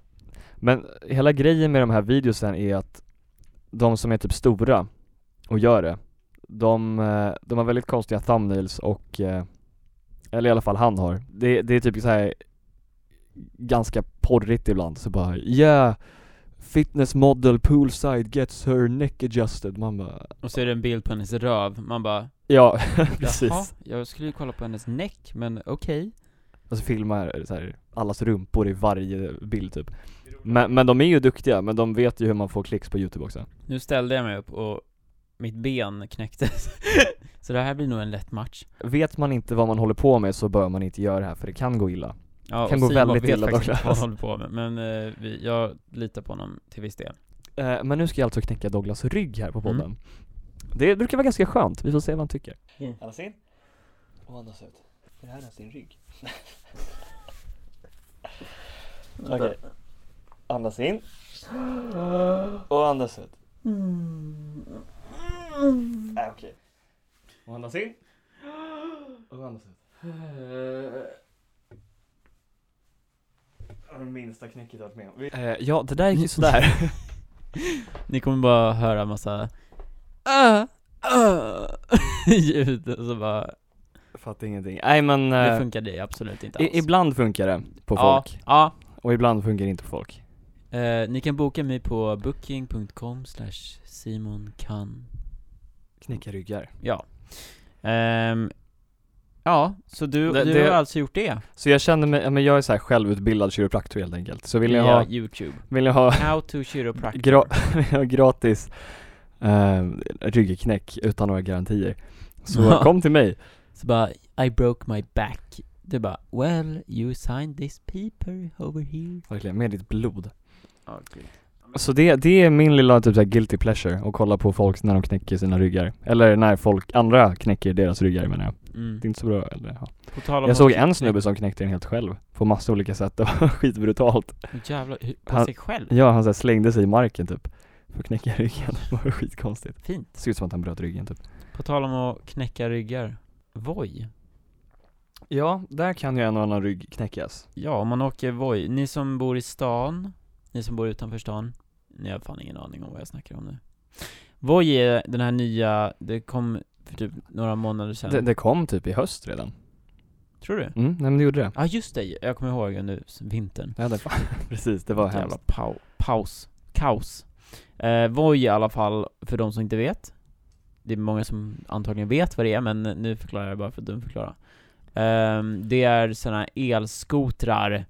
Men hela grejen med de här videosen är att de som är typ stora och gör det De, eh, de har väldigt konstiga thumbnails och eh, Eller i alla fall han har Det, det är typ så här Ganska porrigt ibland så bara Yeah Fitness model poolside gets her neck adjusted. Man bara Och så är det en bild på hennes röv, man bara Ja, precis. jag skulle ju kolla på hennes näck, men okej. Och så filmar så här, allas rumpor i varje bild typ. Men, men de är ju duktiga, men de vet ju hur man får klicks på youtube också. Nu ställde jag mig upp och mitt ben knäcktes. Så det här blir nog en lätt match. Vet man inte vad man håller på med så bör man inte göra det här för det kan gå illa Ja, Kan gå Simon väldigt illa inte vad Douglas. han håller på med, men eh, vi, jag litar på honom till viss del. Eh, Men nu ska jag alltså knäcka Douglas rygg här på podden. Mm. Det brukar vara ganska skönt, vi får se vad han tycker. Mm. Andas in och andas ut Det här är sin rygg? Okej. Andas in och andas ut Nej okej. Och andas in och andas ut Det minsta knäcket jag varit med om. Eh, Ja, det där gick ju sådär. Ni kommer bara höra massa uh, uh, ljud och så bara, Fattar ingenting. Nej men det eh, funkar det absolut inte alls. i, ibland funkar det på ja, folk. Ja, och ibland funkar det inte på folk. Eh, ni kan boka mig på booking.com slash Simon kan Knäcka ryggar. Ja. Ehm, Ja, så du, Det- du det- har alltså gjort det? Så jag känner mig, men jag är så här självutbildad kiropraktor helt enkelt. Så vill via ha, youtube. vill ni ha, How to chiropractor. gra- gratis eh, ryggknäck utan några garantier. Så kom till mig. Så bara, I broke my back. Du bara, well, you signed this paper over here. Verkligen, med ditt blod. Okay. Så det, det är min lilla typ så guilty pleasure att kolla på folk när de knäcker sina ryggar. Eller när folk, andra knäcker deras ryggar menar jag mm. Det är inte så bra eller ja. Jag såg en snubbe som knäckte den helt själv På massa olika sätt, det var skitbrutalt. Jävlar, på Han- sig själv? Ja, han så här slängde sig i marken typ För att knäcka ryggen, det var skitkonstigt. Fint. Det ser ut som att han bröt ryggen typ. På tal om att knäcka ryggar. Voi? Ja, där kan ju en och annan rygg knäckas. Ja, om man åker Voi, ni som bor i stan, ni som bor utanför stan Ni har fan ingen aning om vad jag snackar om nu. Voi är den här nya, det kom för typ några månader sedan. Det, det kom typ i höst redan. Tror du? Mm, nej men det gjorde det. Ja just det, jag kommer ihåg under vintern. Ja, det fan, precis, det var Jävla hemskt. pau, paus, kaos. Eh, Voi i alla fall, för de som inte vet. Det är många som antagligen vet vad det är, men nu förklarar jag bara för att dumförklara Ehm, Det är såna elskotrar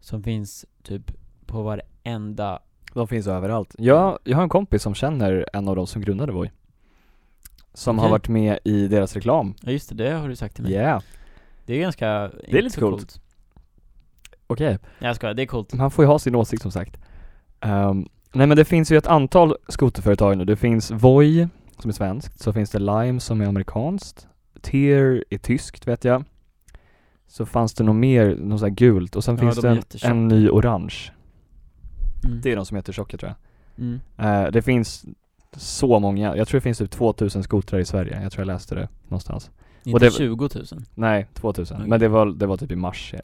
Som finns typ på varenda De finns överallt. Jag, jag har en kompis som känner en av de som grundade Voi Som har Okej. varit med i deras reklam. Ja just det, det har du sagt till mig. Yeah, Det är ganska, är inte lite så coolt. okej. Nej jag skojar, det är coolt. Man får ju ha sin åsikt som sagt. Ehm, Nej men det finns ju ett antal skoterföretag nu, det finns Voi som är svenskt, så finns det Lime som är amerikanskt. Tier är tyskt vet jag. Så fanns det nog mer, något sånt här gult. Och sen Ja, finns de det är en, en ny orange. Mm. Det är de som heter tjocka tror jag. Mm. Eh, Det finns så många, jag tror det finns typ 2000 skotrar i Sverige, jag tror jag läste det någonstans. Inte det- 20 000 Nej, 2000, Okej. men det var, det var typ i mars, ja.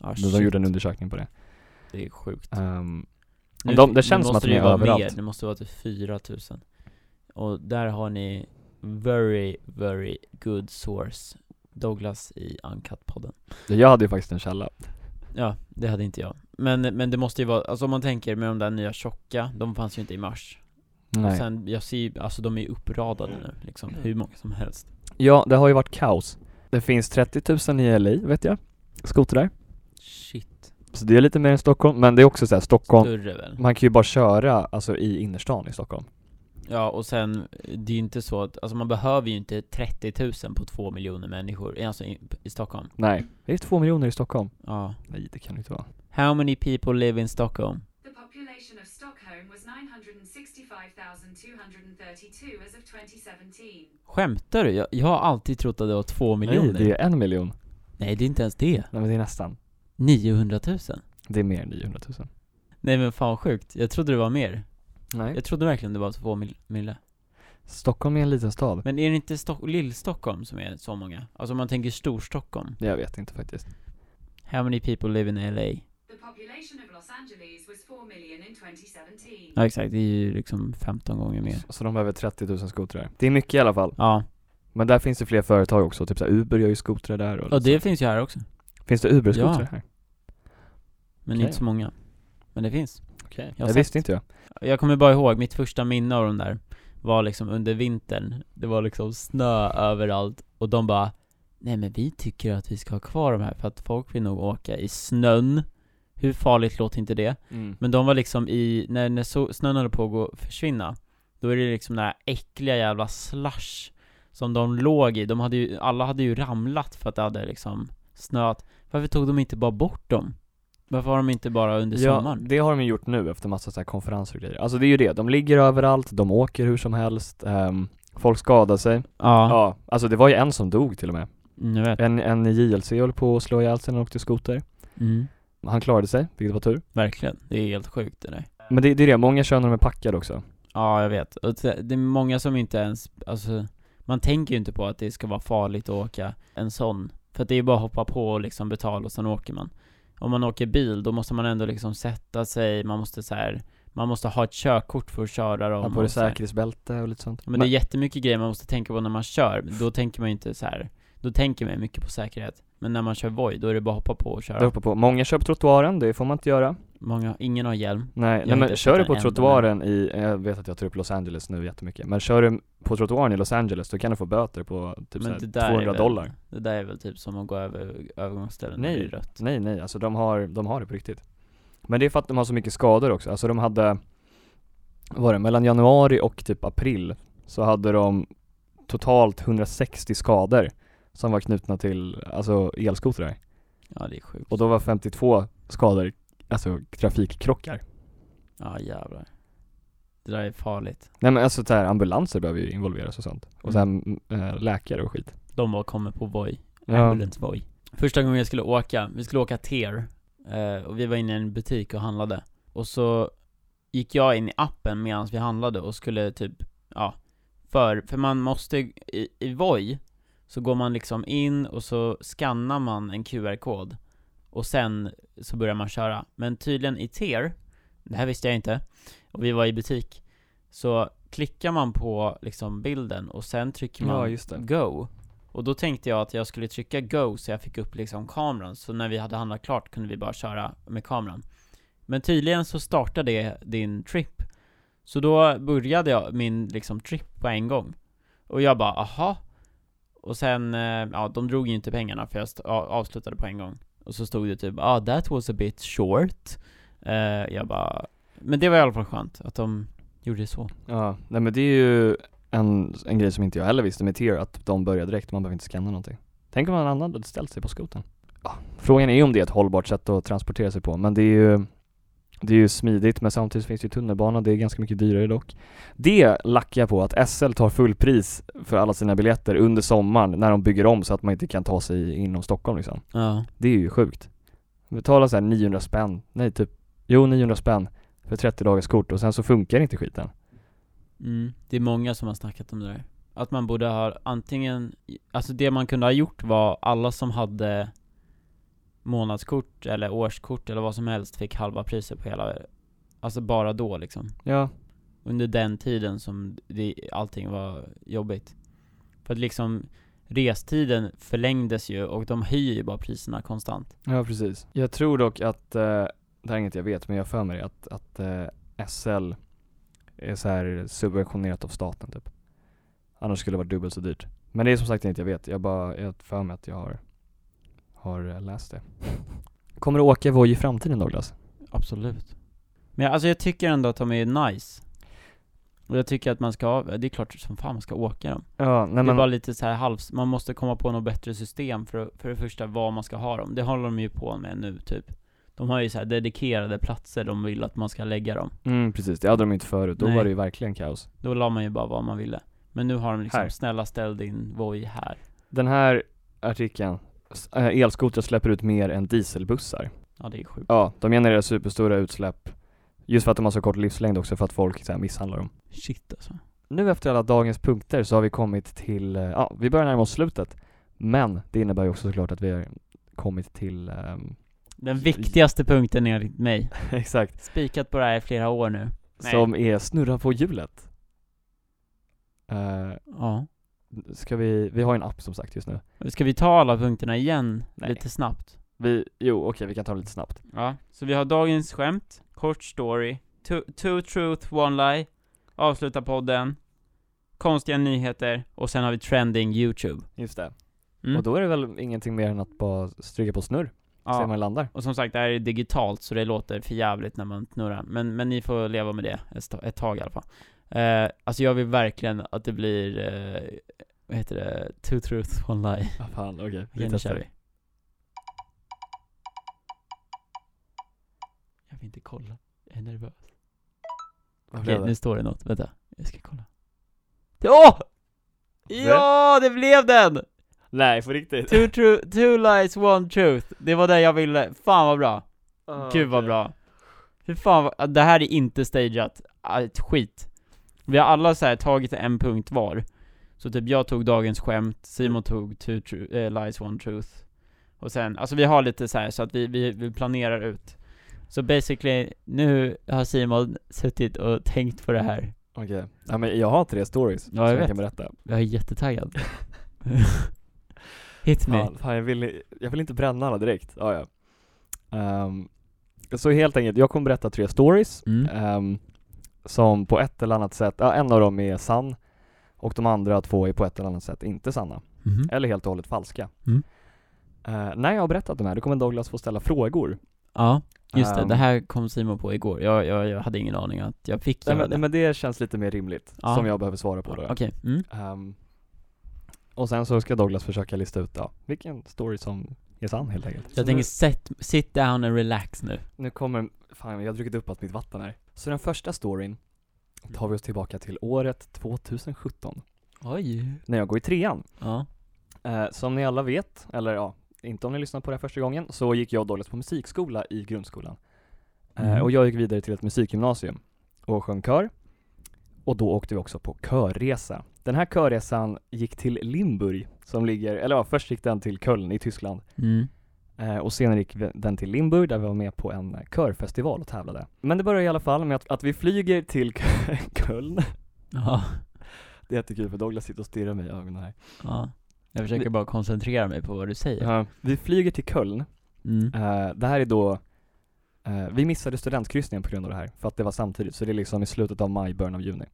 ah, de, de gjorde en undersökning på det. Det är sjukt. Ehm, Men de- det nu känns som att de det är överallt. Mer, det måste vara till 4000 Och där har ni very, very good source. Douglas i Uncut-podden. Jag hade ju faktiskt en källa. Ja, det hade inte jag. Men, men det måste ju vara, alltså om man tänker med de där nya tjocka, de fanns ju inte i mars Och Nej. sen, jag ser ju, alltså de är ju uppradade nu liksom, hur många som helst Ja, det har ju varit kaos. Det finns 30 000 i LA, vet jag. Skotrar. Shit, Så det är lite mer än Stockholm, men det är också så här, Stockholm, större väl? man kan ju bara köra alltså i innerstan i Stockholm. Ja, och sen, det är ju inte så att, alltså man behöver ju inte 30 000 på två miljoner människor, alltså i, i Stockholm Nej. Det är två miljoner i Stockholm. Ja Nej, det kan det inte vara. How many people live in Stockholm? The population of Stockholm was 965,232 as of 2017. Skämtar du? Jag, jag har alltid trott att det var två miljoner Nej, det är en miljon. Nej, det är inte ens det Nej, men det är nästan. 900 000 Det är mer än 900 000. Nej men fan vad sjukt, jag trodde det var mer Nej. Jag trodde verkligen det var två mil mille Stockholm är en liten stad. Men är det inte Stock- Lill-Stockholm som är så många? Alltså om man tänker Storstockholm Jag vet inte faktiskt. How many people live in LA? The population of Los Angeles was 4 million in 2017. Ja exakt, det är ju liksom 15 gånger mer Så, så de behöver 30 000 skotrar. Det är mycket i alla fall. Ja, Men där finns det fler företag också, typ så här, Uber gör ju skotrar där och lite det så. finns ju här också Finns det Uber-skotrar Ja. här? Men Okej. inte så många Men det finns Okej. Jag har Det sett. visste inte jag. Jag kommer bara ihåg, mitt första minne av de där var liksom under vintern Det var liksom snö överallt och de bara Nej men vi tycker att vi ska ha kvar de här för att folk vill nog åka i snön Hur farligt låter inte det? Mm. Men de var liksom i, när, när so, snön höll på att försvinna Då är det liksom den här äckliga jävla slush Som de låg i, de hade ju, alla hade ju ramlat för att det hade liksom snöat Varför tog de inte bara bort dem? Varför har de inte bara under Ja, sommaren? det har de ju gjort nu efter massa så här konferenser och grejer. Alltså det är ju det, de ligger överallt, de åker hur som helst, ehm, folk skadar sig. Ja, Ja, alltså det var ju en som dog till och med. mm, jag vet En, en i JLC höll på att slå ihjäl sig när han åkte skoter. mm. Han klarade sig, vilket var tur. Verkligen, det är helt sjukt det där Men det, det är det, många kör när de är packade också. Ja, jag vet. Och det är många som inte ens, alltså Man tänker ju inte på att det ska vara farligt att åka en sån För att det är ju bara att hoppa på och liksom betala och sen åker man Om man åker bil, då måste man ändå liksom sätta sig, man måste så här, Man måste ha ett körkort för att köra dem Ha på dig säkerhetsbälte och lite sånt. Men det är jättemycket grejer man måste tänka på när man kör, då tänker man ju inte så här. Då tänker man mycket på säkerhet Men när man kör Voi, då är det bara att hoppa på och köra Där uppe på. Många kör på trottoaren, det får man inte göra. Många, ingen har hjälm Nej, nej men kör du på trottoaren i, jag vet att jag tar upp Los Angeles nu jättemycket, men kör du på trottoaren i Los Angeles då kan du få böter på typ Men så det här där 200 är väl, dollar. Det där är väl typ som att gå över övergångsställen Nej. det är rött Nej nej, alltså de har, de har det på riktigt. Men det är för att de har så mycket skador också, alltså de hade, vad var det, mellan januari och typ april så hade de totalt 160 skador som var knutna till, alltså elskotrar. Ja det är sjukt Och då var 52 skador, alltså trafikkrockar. Ja jävlar Det där är farligt Nej men alltså så här, ambulanser behöver ju involveras och sånt. Och sen äh, läkare och skit. De bara kommer på Voi, Ja. ambulance Voi Första gången jag skulle åka, vi skulle åka TER eh, Och vi var inne i en butik och handlade Och så gick jag in i appen medan vi handlade och skulle typ, ja För, för man måste, i, i Voi Så går man liksom in och så skannar man en QR-kod Och sen så börjar man köra. Men tydligen i TER Det här visste jag inte Och vi var i butik Så klickar man på liksom bilden och sen trycker man Ja. Go. Och då tänkte jag att jag skulle trycka Go så jag fick upp liksom kameran. Så när vi hade handlat klart kunde vi bara köra med kameran. Men tydligen så startade det din trip. Så då började jag min liksom trip på en gång. Och jag bara aha och sen, eh, ja de drog ju inte pengarna för jag avslutade på en gång Och så stod det typ ah that was a bit short uh, Jag bara Men det var i alla fall skönt att de gjorde det så Ja, nej men det är ju en, en grej som inte jag heller visste med Tear, att de börjar direkt, man behöver inte scanna någonting. Tänk om någon annan hade ställt sig på skoten. Ja, frågan är ju om det är ett hållbart sätt att transportera sig på, men det är ju det är ju smidigt men samtidigt finns det ju tunnelbana, det är ganska mycket dyrare dock. Det lackar jag på att SL tar fullpris för alla sina biljetter under sommaren när de bygger om så att man inte kan ta sig inom Stockholm liksom. Ja Det är ju sjukt. Betala så här 900 spänn, nej typ, jo 900 spänn för 30 dagars kort och sen så funkar inte skiten. Mm, det är många som har snackat om det där Att man borde ha antingen, alltså det man kunde ha gjort var alla som hade månadskort eller årskort eller vad som helst fick halva priset på hela Alltså bara då liksom. Ja, Under den tiden som det, allting var jobbigt. För att liksom restiden förlängdes ju och de höjer ju bara priserna konstant. ja precis. Jag tror dock att, eh, det här är inget jag vet men jag för mig att, att eh, SL är så här subventionerat av staten typ. Annars skulle det vara dubbelt så dyrt. Men det är som sagt inget jag vet, jag bara, jag för mig att jag har, har eh, läst det. Kommer du åka Voi i framtiden Douglas? Absolut. Men jag, alltså jag tycker ändå att de är nice. Och jag tycker att man ska, det är klart som fan man ska åka dem. Ja, nej det är men, bara lite så här halvs, man måste komma på något bättre system för, för det första vad man ska ha dem. Det håller de ju på med nu typ. De har ju så här dedikerade platser de vill att man ska lägga dem. mm, precis, det hade de inte förut, då Nej. var det ju verkligen kaos. Då la man ju bara vad man ville. Men nu har de liksom, Här. snälla ställ din Voi här. Den här artikeln, elskotrar släpper ut mer än dieselbussar. Ja det är sjukt. Ja, de genererar superstora utsläpp Just för att de har så kort livslängd också för att folk så här, misshandlar dem Shit alltså. Nu efter alla dagens punkter så har vi kommit till, eh, ja vi börjar närma oss slutet Men det innebär ju också såklart att vi har kommit till, ehm, Den viktigaste punkten enligt mig. exakt, Spikat på det här i flera år nu. Nej. som är snurra på hjulet Eh, Ja. Ska vi, vi har ju en app som sagt just nu Ska vi ta alla punkterna igen Nej. lite snabbt? Vi, jo okej vi kan ta det lite snabbt Ja, så vi har dagens skämt, kort story, two, two truth, one lie, avsluta podden, konstiga nyheter och sen har vi trending youtube. Just det, Mm. och då är det väl ingenting mer än att bara stryka på snurr, se ja. man landar Och som sagt, det här är digitalt så det låter för jävligt när man snurrar, men, men ni får leva med det ett, ett tag i alla fall. Eh, alltså jag vill verkligen att det blir, eh, vad heter det, two truth, one lie. Ja fan okej, Okej, vi nu kör vi. Jag vill inte kolla, jag är nervös. Vad Okej, blev det? nu står det något, vänta, jag ska kolla Ja! Ja, det blev den! Nej, på riktigt? Two, true, two lies, one truth Det var det jag ville, fan vad bra Ah, Gud vad okej. bra Fy fan, vad, det här är inte stageat, Ah, ett skit Vi har alla så här tagit en punkt var. Så typ jag tog dagens skämt, Simon tog two tru- eh, lies, one truth. Och sen, alltså vi har lite så här så att vi, vi, vi planerar ut. Så basically, nu har Simon suttit och tänkt på det här. Okej, ja men jag har tre stories Ja, jag som vet. jag kan berätta. Jag är jättetaggad. Hit me. Fan, fan jag, vill, jag vill inte bränna alla direkt, ja, ja. Ehm, Så helt enkelt, jag kommer berätta tre stories. Mm. ehm, Som på ett eller annat sätt, ja, en av dem är sann Och de andra två är på ett eller annat sätt inte sanna. Mhm. Eller helt och hållet falska. Mm. Eh, När jag har berättat de här, då kommer Douglas få ställa frågor. Ja, just det, Ehm, det här kom Simon på igår, jag, jag, jag hade ingen aning att jag fick nej, men, det. nej, men det känns lite mer rimligt, Ja. som jag behöver svara på då. Okej, mm. Ehm, Och sen så ska Douglas försöka lista ut, ja, vilken story som är sann helt enkelt. Jag tänker set, sit down and relax nu. Nu kommer, fan jag har druckit upp allt mitt vatten här. Så den första storyn tar vi oss tillbaka till året 2017, Oj när jag går i trean. Ja Eh, som ni alla vet, eller ja, inte om ni lyssnar på det här första gången, så gick jag och Douglas på musikskola i grundskolan. Eh, Mhm. och jag gick vidare till ett musikgymnasium och sjöng kör. Och då åkte vi också på körresa. Den här körresan gick till Limburg, som ligger, eller ja, först gick den till Köln i Tyskland. mm. Eh, och senare gick vi- den till Limburg där vi var med på en eh, körfestival och tävlade. Men det börjar i alla fall med att, att vi flyger till Köln. Ja, Det är jättekul för Douglas sitter och stirrar mig i ögonen här. ja Jag försöker Vi- bara koncentrera mig på vad du säger Ja, vi flyger till Köln. mm. Eh, det här är då, eh, vi missade studentkryssningen på grund av det här, för att det var samtidigt, så det är liksom i slutet av maj, början av juni.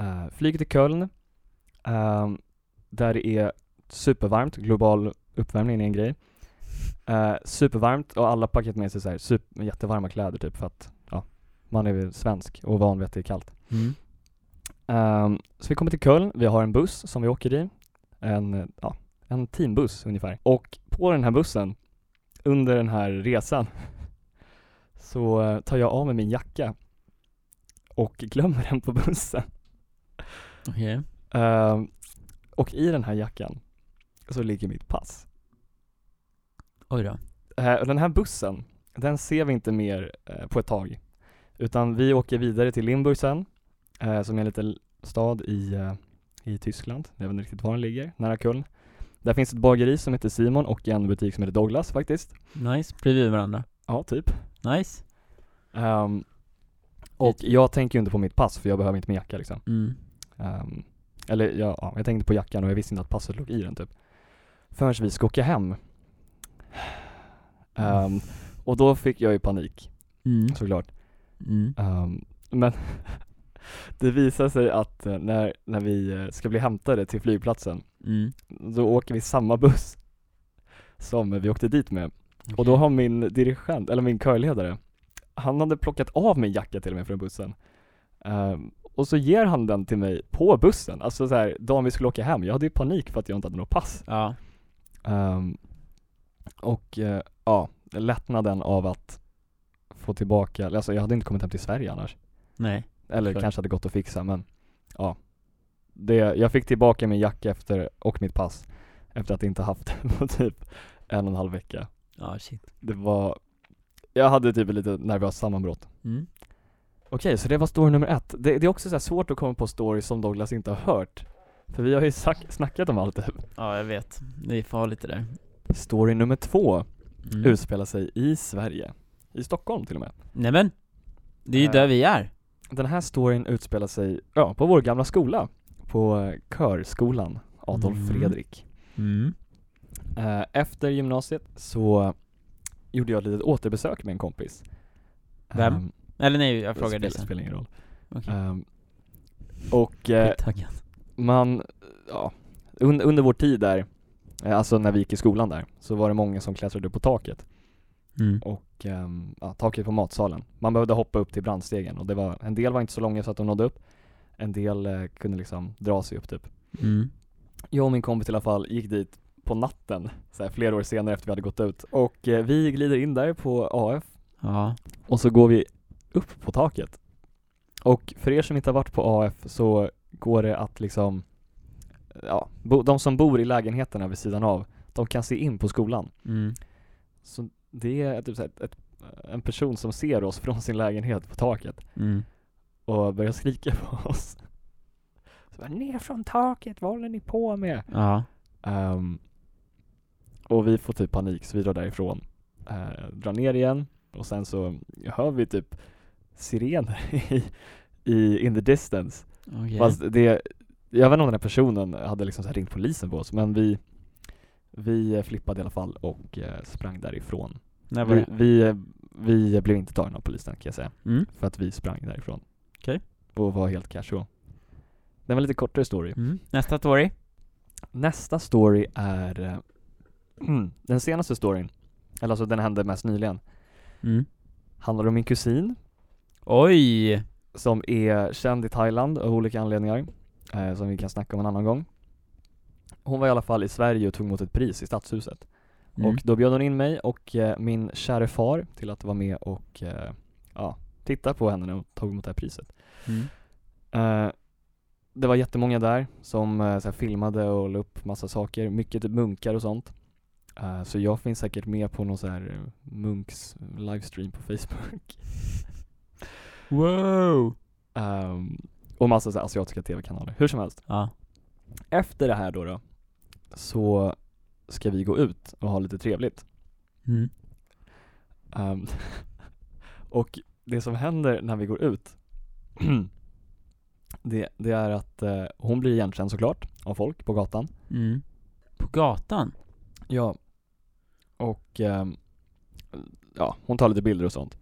Uh, flyger till Köln, där det är supervarmt, global uppvärmning är en grej. Eh, supervarmt och alla paket med sig så här, super, jättevarma kläder typ för att, ja, man är väl svensk och van vid att det är kallt. Mm. Ehm, så vi kommer till Köln, vi har en buss som vi åker i. En, eh, ja, en teambuss ungefär. Och på den här bussen, under den här resan, så eh, tar jag av mig min jacka och glömmer den på bussen. Okej Ehm, och i den här jackan så ligger mitt pass. Oj då Eh, den här bussen, den ser vi inte mer eh, på ett tag. Utan vi åker vidare till Limburg sen, eh, som är en liten stad i, i Tyskland. Jag vet inte riktigt var den ligger, nära Köln. Där finns ett bageri som heter Simon och en butik som heter Douglas faktiskt. Nice, bredvid varandra Ja, typ. Nice Ehm, Och jag tänker ju inte på mitt pass för jag behöver inte min jacka liksom. Mm. Ehm, eller ja, jag tänkte på jackan och jag visste inte att passet låg i den typ. Förrän vi ska åka hem. Ehm, och då fick jag ju panik Mm. såklart. Mm. Ehm, men det visar sig att eh, när, när vi eh, ska bli hämtade till flygplatsen, Mm. då åker vi samma buss som vi åkte dit med. Och då har min dirigent, eller min körledare, han hade plockat av min jacka till och med från bussen. Ehm, och så ger han den till mig på bussen, alltså så här, dagen vi skulle åka hem. Jag hade ju panik för att jag inte hade något pass. Ja. Ehm, och eh, ja, lättnaden av att få tillbaka, alltså jag hade inte kommit hem till Sverige annars. Nej. Eller För- kanske hade gått att fixa men ja. Det, jag fick tillbaka min jacka efter, och mitt pass efter att inte haft det på typ en och en halv vecka. Ja, shit. Det var, jag hade typ lite nervöst sammanbrott. Mm. Okej, så det var story nummer ett. Det, det är också så svårt att komma på stories som Douglas inte har hört. För vi har ju sack, snackat om allt typ. Ja, jag vet. Det är farligt det där. Story nummer två Mm. utspelar sig i Sverige. I Stockholm till och med. Nämen! Det är ju Eh. där vi är. Den här storyn utspelar sig, ja, på vår gamla skola. På eh, körskolan Adolf Mm. Fredrik. Mm. Eh, Efter gymnasiet så gjorde jag ett litet återbesök med en kompis. Vem? Ehm, Eller nej, jag det spelar, dig sen. spelar ingen roll. Okej. Ehm, och Taggad. man, ja, un, under vår tid där, alltså när vi gick i skolan där, så var det många som klättrade upp på taket. Mm. och ehm, ja, taket på matsalen. Man behövde hoppa upp till brandstegen och det var, en del var inte så långa så att de nådde upp. En del eh, kunde liksom dra sig upp typ. Mm. Jag och min kompis i alla fall gick dit på natten, så här, flera år senare efter vi hade gått ut. Och eh, vi glider in där på AF Ja. och så går vi upp på taket. Och för er som inte har varit på AF så går det att liksom, ja, bo, de som bor i lägenheterna vid sidan av, de kan se in på skolan. Mm. Så det är typ ett, ett, en person som ser oss från sin lägenhet på taket Mm. och börjar skrika på oss. Så bara, ner från taket, vad håller ni på med? Ja. Ehm, och vi får typ panik så vi drar därifrån. Uh, drar ner igen och sen så hör vi typ sirener i, i in the distance. Okej. Fast det, jag vet inte om den här personen hade liksom ringt polisen på oss men vi vi flippade i alla fall och eh, sprang därifrån. Var Vi, vi, vi blev inte tagna av polisen kan jag säga, Mm. för att vi sprang därifrån. Okej. Och var helt casual. Det var lite kortare story. Mm. Nästa story? Nästa story är eh, den senaste storyn, eller alltså den hände mest nyligen, Mm. handlar om min kusin Oj! som är känd i Thailand av olika anledningar, eh, som vi kan snacka om en annan gång. Hon var i alla fall i Sverige och tog emot ett pris i Stadshuset. Mm. Och då bjöd hon in mig och eh, min käre far till att vara med och eh, ja, titta på henne när hon tog emot det här priset. Mm. Eh, det var jättemånga där som eh, här, filmade och la upp massa saker, mycket munkar och sånt. Eh, så jag finns säkert med på någon så här eh, munks livestream på Facebook. Wow! Ehm, och massa så här, asiatiska tv-kanaler, hur som helst. Ja. Efter det här då, då så ska vi gå ut och ha lite trevligt. Mm. Ehm, och det som händer när vi går ut det, det är att eh, hon blir igenkänd såklart av folk på gatan. Mm. På gatan? Ja. Och ehm, ja, hon tar lite bilder och sånt.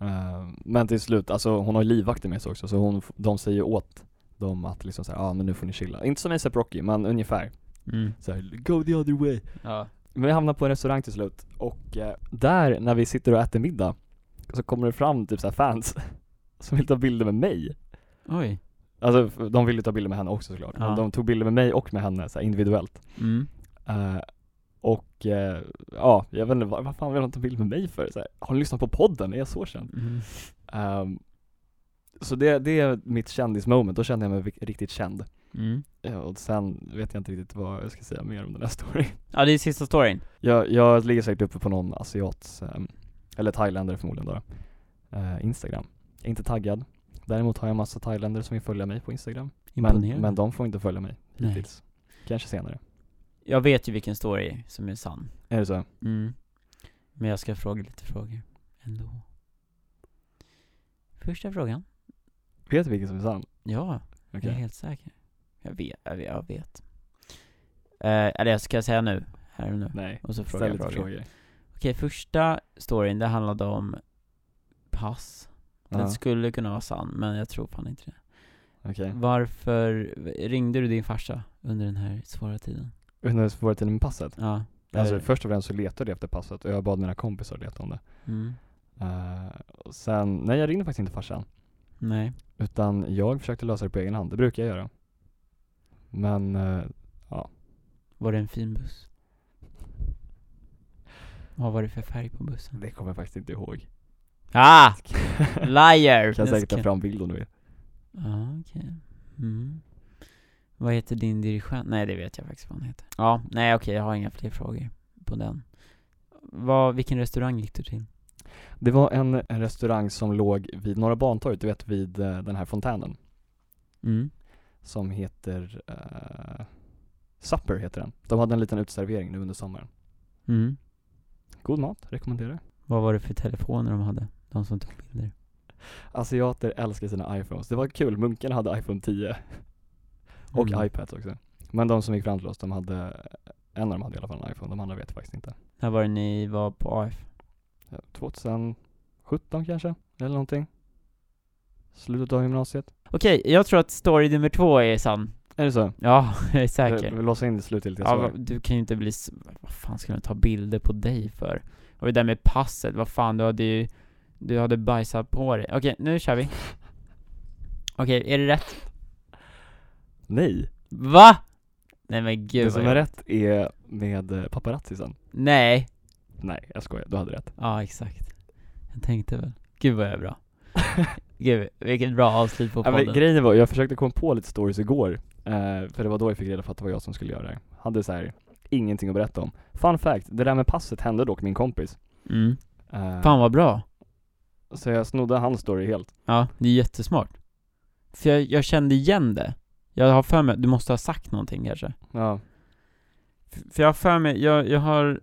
Ehm, men till slut, alltså hon har ju livvakter med sig också så hon, de säger åt dem att liksom såhär, ja ah, men nu får ni chilla. Inte som ASAP Rocky, men ungefär. Mm. Såhär, go the other way. Ja. Men vi hamnar på en restaurang till slut och eh, där när vi sitter och äter middag så kommer det fram typ såhär fans som vill ta bilder med mig. Oj. Alltså de ville ta bilder med henne också såklart, Ja. men de tog bilder med mig och med henne så individuellt. Mm. Eh, och eh, ja, jag vet inte, vad, vad fan vill de ta bild med mig för? Så här, har ni lyssnat på podden? Är jag så känd? Mm. Ehm, så det, det är mitt kändismoment, då kände jag mig riktigt känd. Mm. Eh, och sen vet jag inte riktigt vad jag ska säga mer om den här storyn. Ja, det är sista storyn. Jag, jag ligger säkert uppe på någon asiats, ehm, eller thailändare förmodligen då, eh, Instagram. Jag är inte taggad. Däremot har jag massa thailändare som vill följa mig på Instagram. Men, men de får inte följa mig Nej. hittills. Kanske senare. Jag vet ju vilken story som är sann. Är det så? Mm. Men jag ska fråga lite frågor ändå. Första frågan. Vet du vilken som är sann? Ja, Okej. jag är helt säker. Jag vet, jag vet. Jag vet. Eh, eller jag ska säga nu, här och nu. Nej. Och så frågar Ställ jag lite frågor. Okej, första storyn, det handlade om pass. Den Ja, skulle kunna vara sann, men jag tror fan inte det. Okej. Varför ringde du din farsa under den här svåra tiden? Under den svåra tiden med passet? Ja. Alltså eller- först och främst så letade jag efter passet och jag bad mina kompisar leta om det. Mm. Eh, och sen, nej jag ringde faktiskt inte farsan. Nej. Utan jag försökte lösa det på egen hand, det brukar jag göra. Men, eh, Var det en fin buss? Vad var det för färg på bussen? det kommer jag faktiskt inte ihåg. Ah! Liar! kan Det säkert ta fram bild om du vill. Ja, okej. Mm. Vad heter din dirigent? Nej, det vet jag faktiskt vad han heter. Ja, nej okej, jag har inga fler frågor på den. Vad, vilken restaurang gick du till? Det var en, en restaurang som låg vid Norra Bantorget, du vet vid eh, den här fontänen. Mm. Som heter, uh, Supper heter den. De hade en liten utservering nu under sommaren. Mm. God mat, rekommenderar. Vad var det för telefoner de hade? De som tog bilder? Asiater älskar sina iPhones. Det var kul, munkarna hade iPhone 10 och Mm. iPads också. Men de som gick fram till oss, de hade, en av dem hade i alla fall en iPhone, de andra vet jag faktiskt inte. När var det ni var på AF? Ja, 2017 kanske, eller någonting. Slutet av gymnasiet. Okej, jag tror att story nummer två är sann. Är det så? Ja, jag är Vi säker. låser in det slutgiltiga Ja, du kan ju inte bli Vad fan ska de ta bilder på dig för? Och det där med passet, vad fan, du hade ju Du hade bajsat på dig. Okej, nu kör vi. Okej, är det rätt? Nej, Va? Nej men gud det som är rätt är med eh, paparazzisen. Nej. Nej, jag skojar, du hade rätt. Ja, exakt. Jag tänkte väl. Gud vad jag är bra. Gud, vilket bra avslut på Ja, men podden. grejen var, jag försökte komma på lite stories igår, eh, för det var då jag fick reda på att det var jag som skulle göra det. Hade så här ingenting att berätta om. Fun fact, det där med passet hände dock min kompis. mm. Eh, Fan vad bra. Så jag snodde hans story helt. Ja, det är jättesmart. För jag, jag kände igen det. Jag har för mig, du måste ha sagt någonting kanske. Ja. F- För jag har för mig, jag, jag har,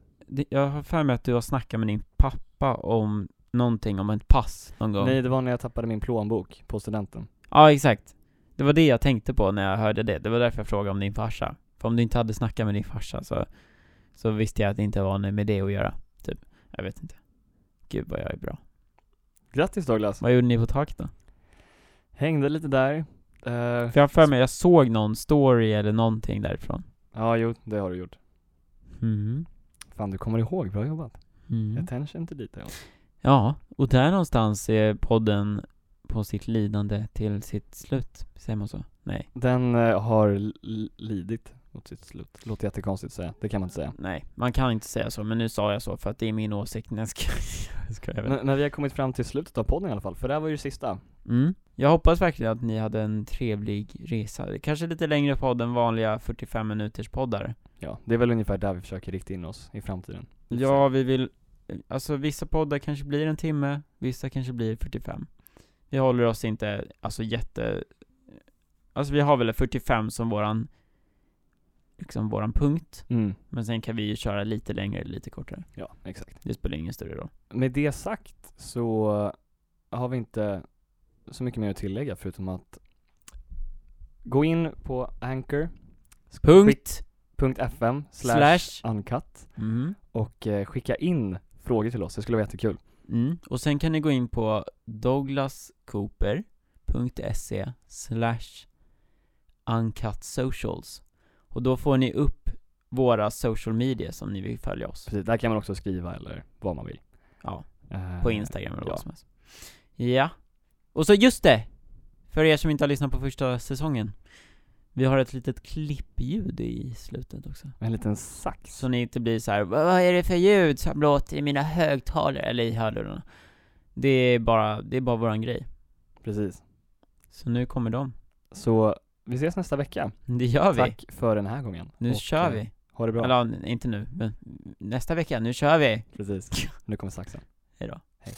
jag har för mig att du har snackat med din pappa om någonting om ett pass någon gång. Nej, det var när jag tappade min plånbok på studenten. Ja, exakt. Det var det jag tänkte på när jag hörde det. Det var därför jag frågade om din farsa. För om du inte hade snackat med din farsa så, så visste jag att det inte var något med det att göra. Typ. Jag vet inte. Gud vad jag är bra. Grattis Douglas! Vad gjorde ni på taket då? Hängde lite där. Eh, För jag har för mig, jag såg någon story eller någonting därifrån. ja, jo, det har du gjort. Mm. Fan, du kommer ihåg. Bra jobbat. Mm. Attention to detail. Ja, och där någonstans är podden på sitt lidande till sitt slut. Säger man så? Nej. Den eh, har lidit mot sitt slut. Låter jättekonstigt att säga. Det kan man inte säga. Nej, man kan inte säga så, men nu sa jag så för att det är min åsikt. Nej, jag skojar. jag skojar väl. Men, men vi har kommit fram till slutet av podden i alla fall, för det här var ju det sista. Mm. Jag hoppas verkligen att ni hade en trevlig resa. Det Kanske lite längre podd än vanliga 45 minuters poddar. Ja, det är väl ungefär där vi försöker rikta in oss i framtiden. Ja, vi vill, alltså vissa poddar kanske blir en timme, vissa kanske blir 45. Vi håller oss inte, alltså jätte, alltså vi har väl 45 som våran, liksom våran punkt, Mm, men sen kan vi ju köra lite längre eller lite kortare. ja, exakt. Det spelar ingen större roll. Med det sagt så har vi inte så mycket mer att tillägga förutom att gå in på Anchor Punkt! .fm slash Slash. uncut Mm. och eh, skicka in frågor till oss, det skulle vara jättekul. Mm. Och sen kan ni gå in på douglascooper.se slash uncut socials. Och då får ni upp våra social media som ni vill följa oss. Precis, där kan man också skriva eller vad man vill. Ja, Eh, på Instagram eller ja. vad som helst. Ja. Och så just det! För er som inte har lyssnat på första säsongen. Vi har ett litet klippljud i slutet också. En liten sax. Så ni inte blir så här: "Vad vad är det för ljud som låter i mina högtalare eller i hörlurarna? Det är bara, det är bara våran grej. Precis. Så nu kommer de. Så vi ses nästa vecka. Det gör vi. Tack för den här gången. Nu Och, kör eh, vi. Ha det bra. Eller inte nu, men nästa vecka. Nu kör vi. Precis. Nu kommer saxen. Hejdå. Hej.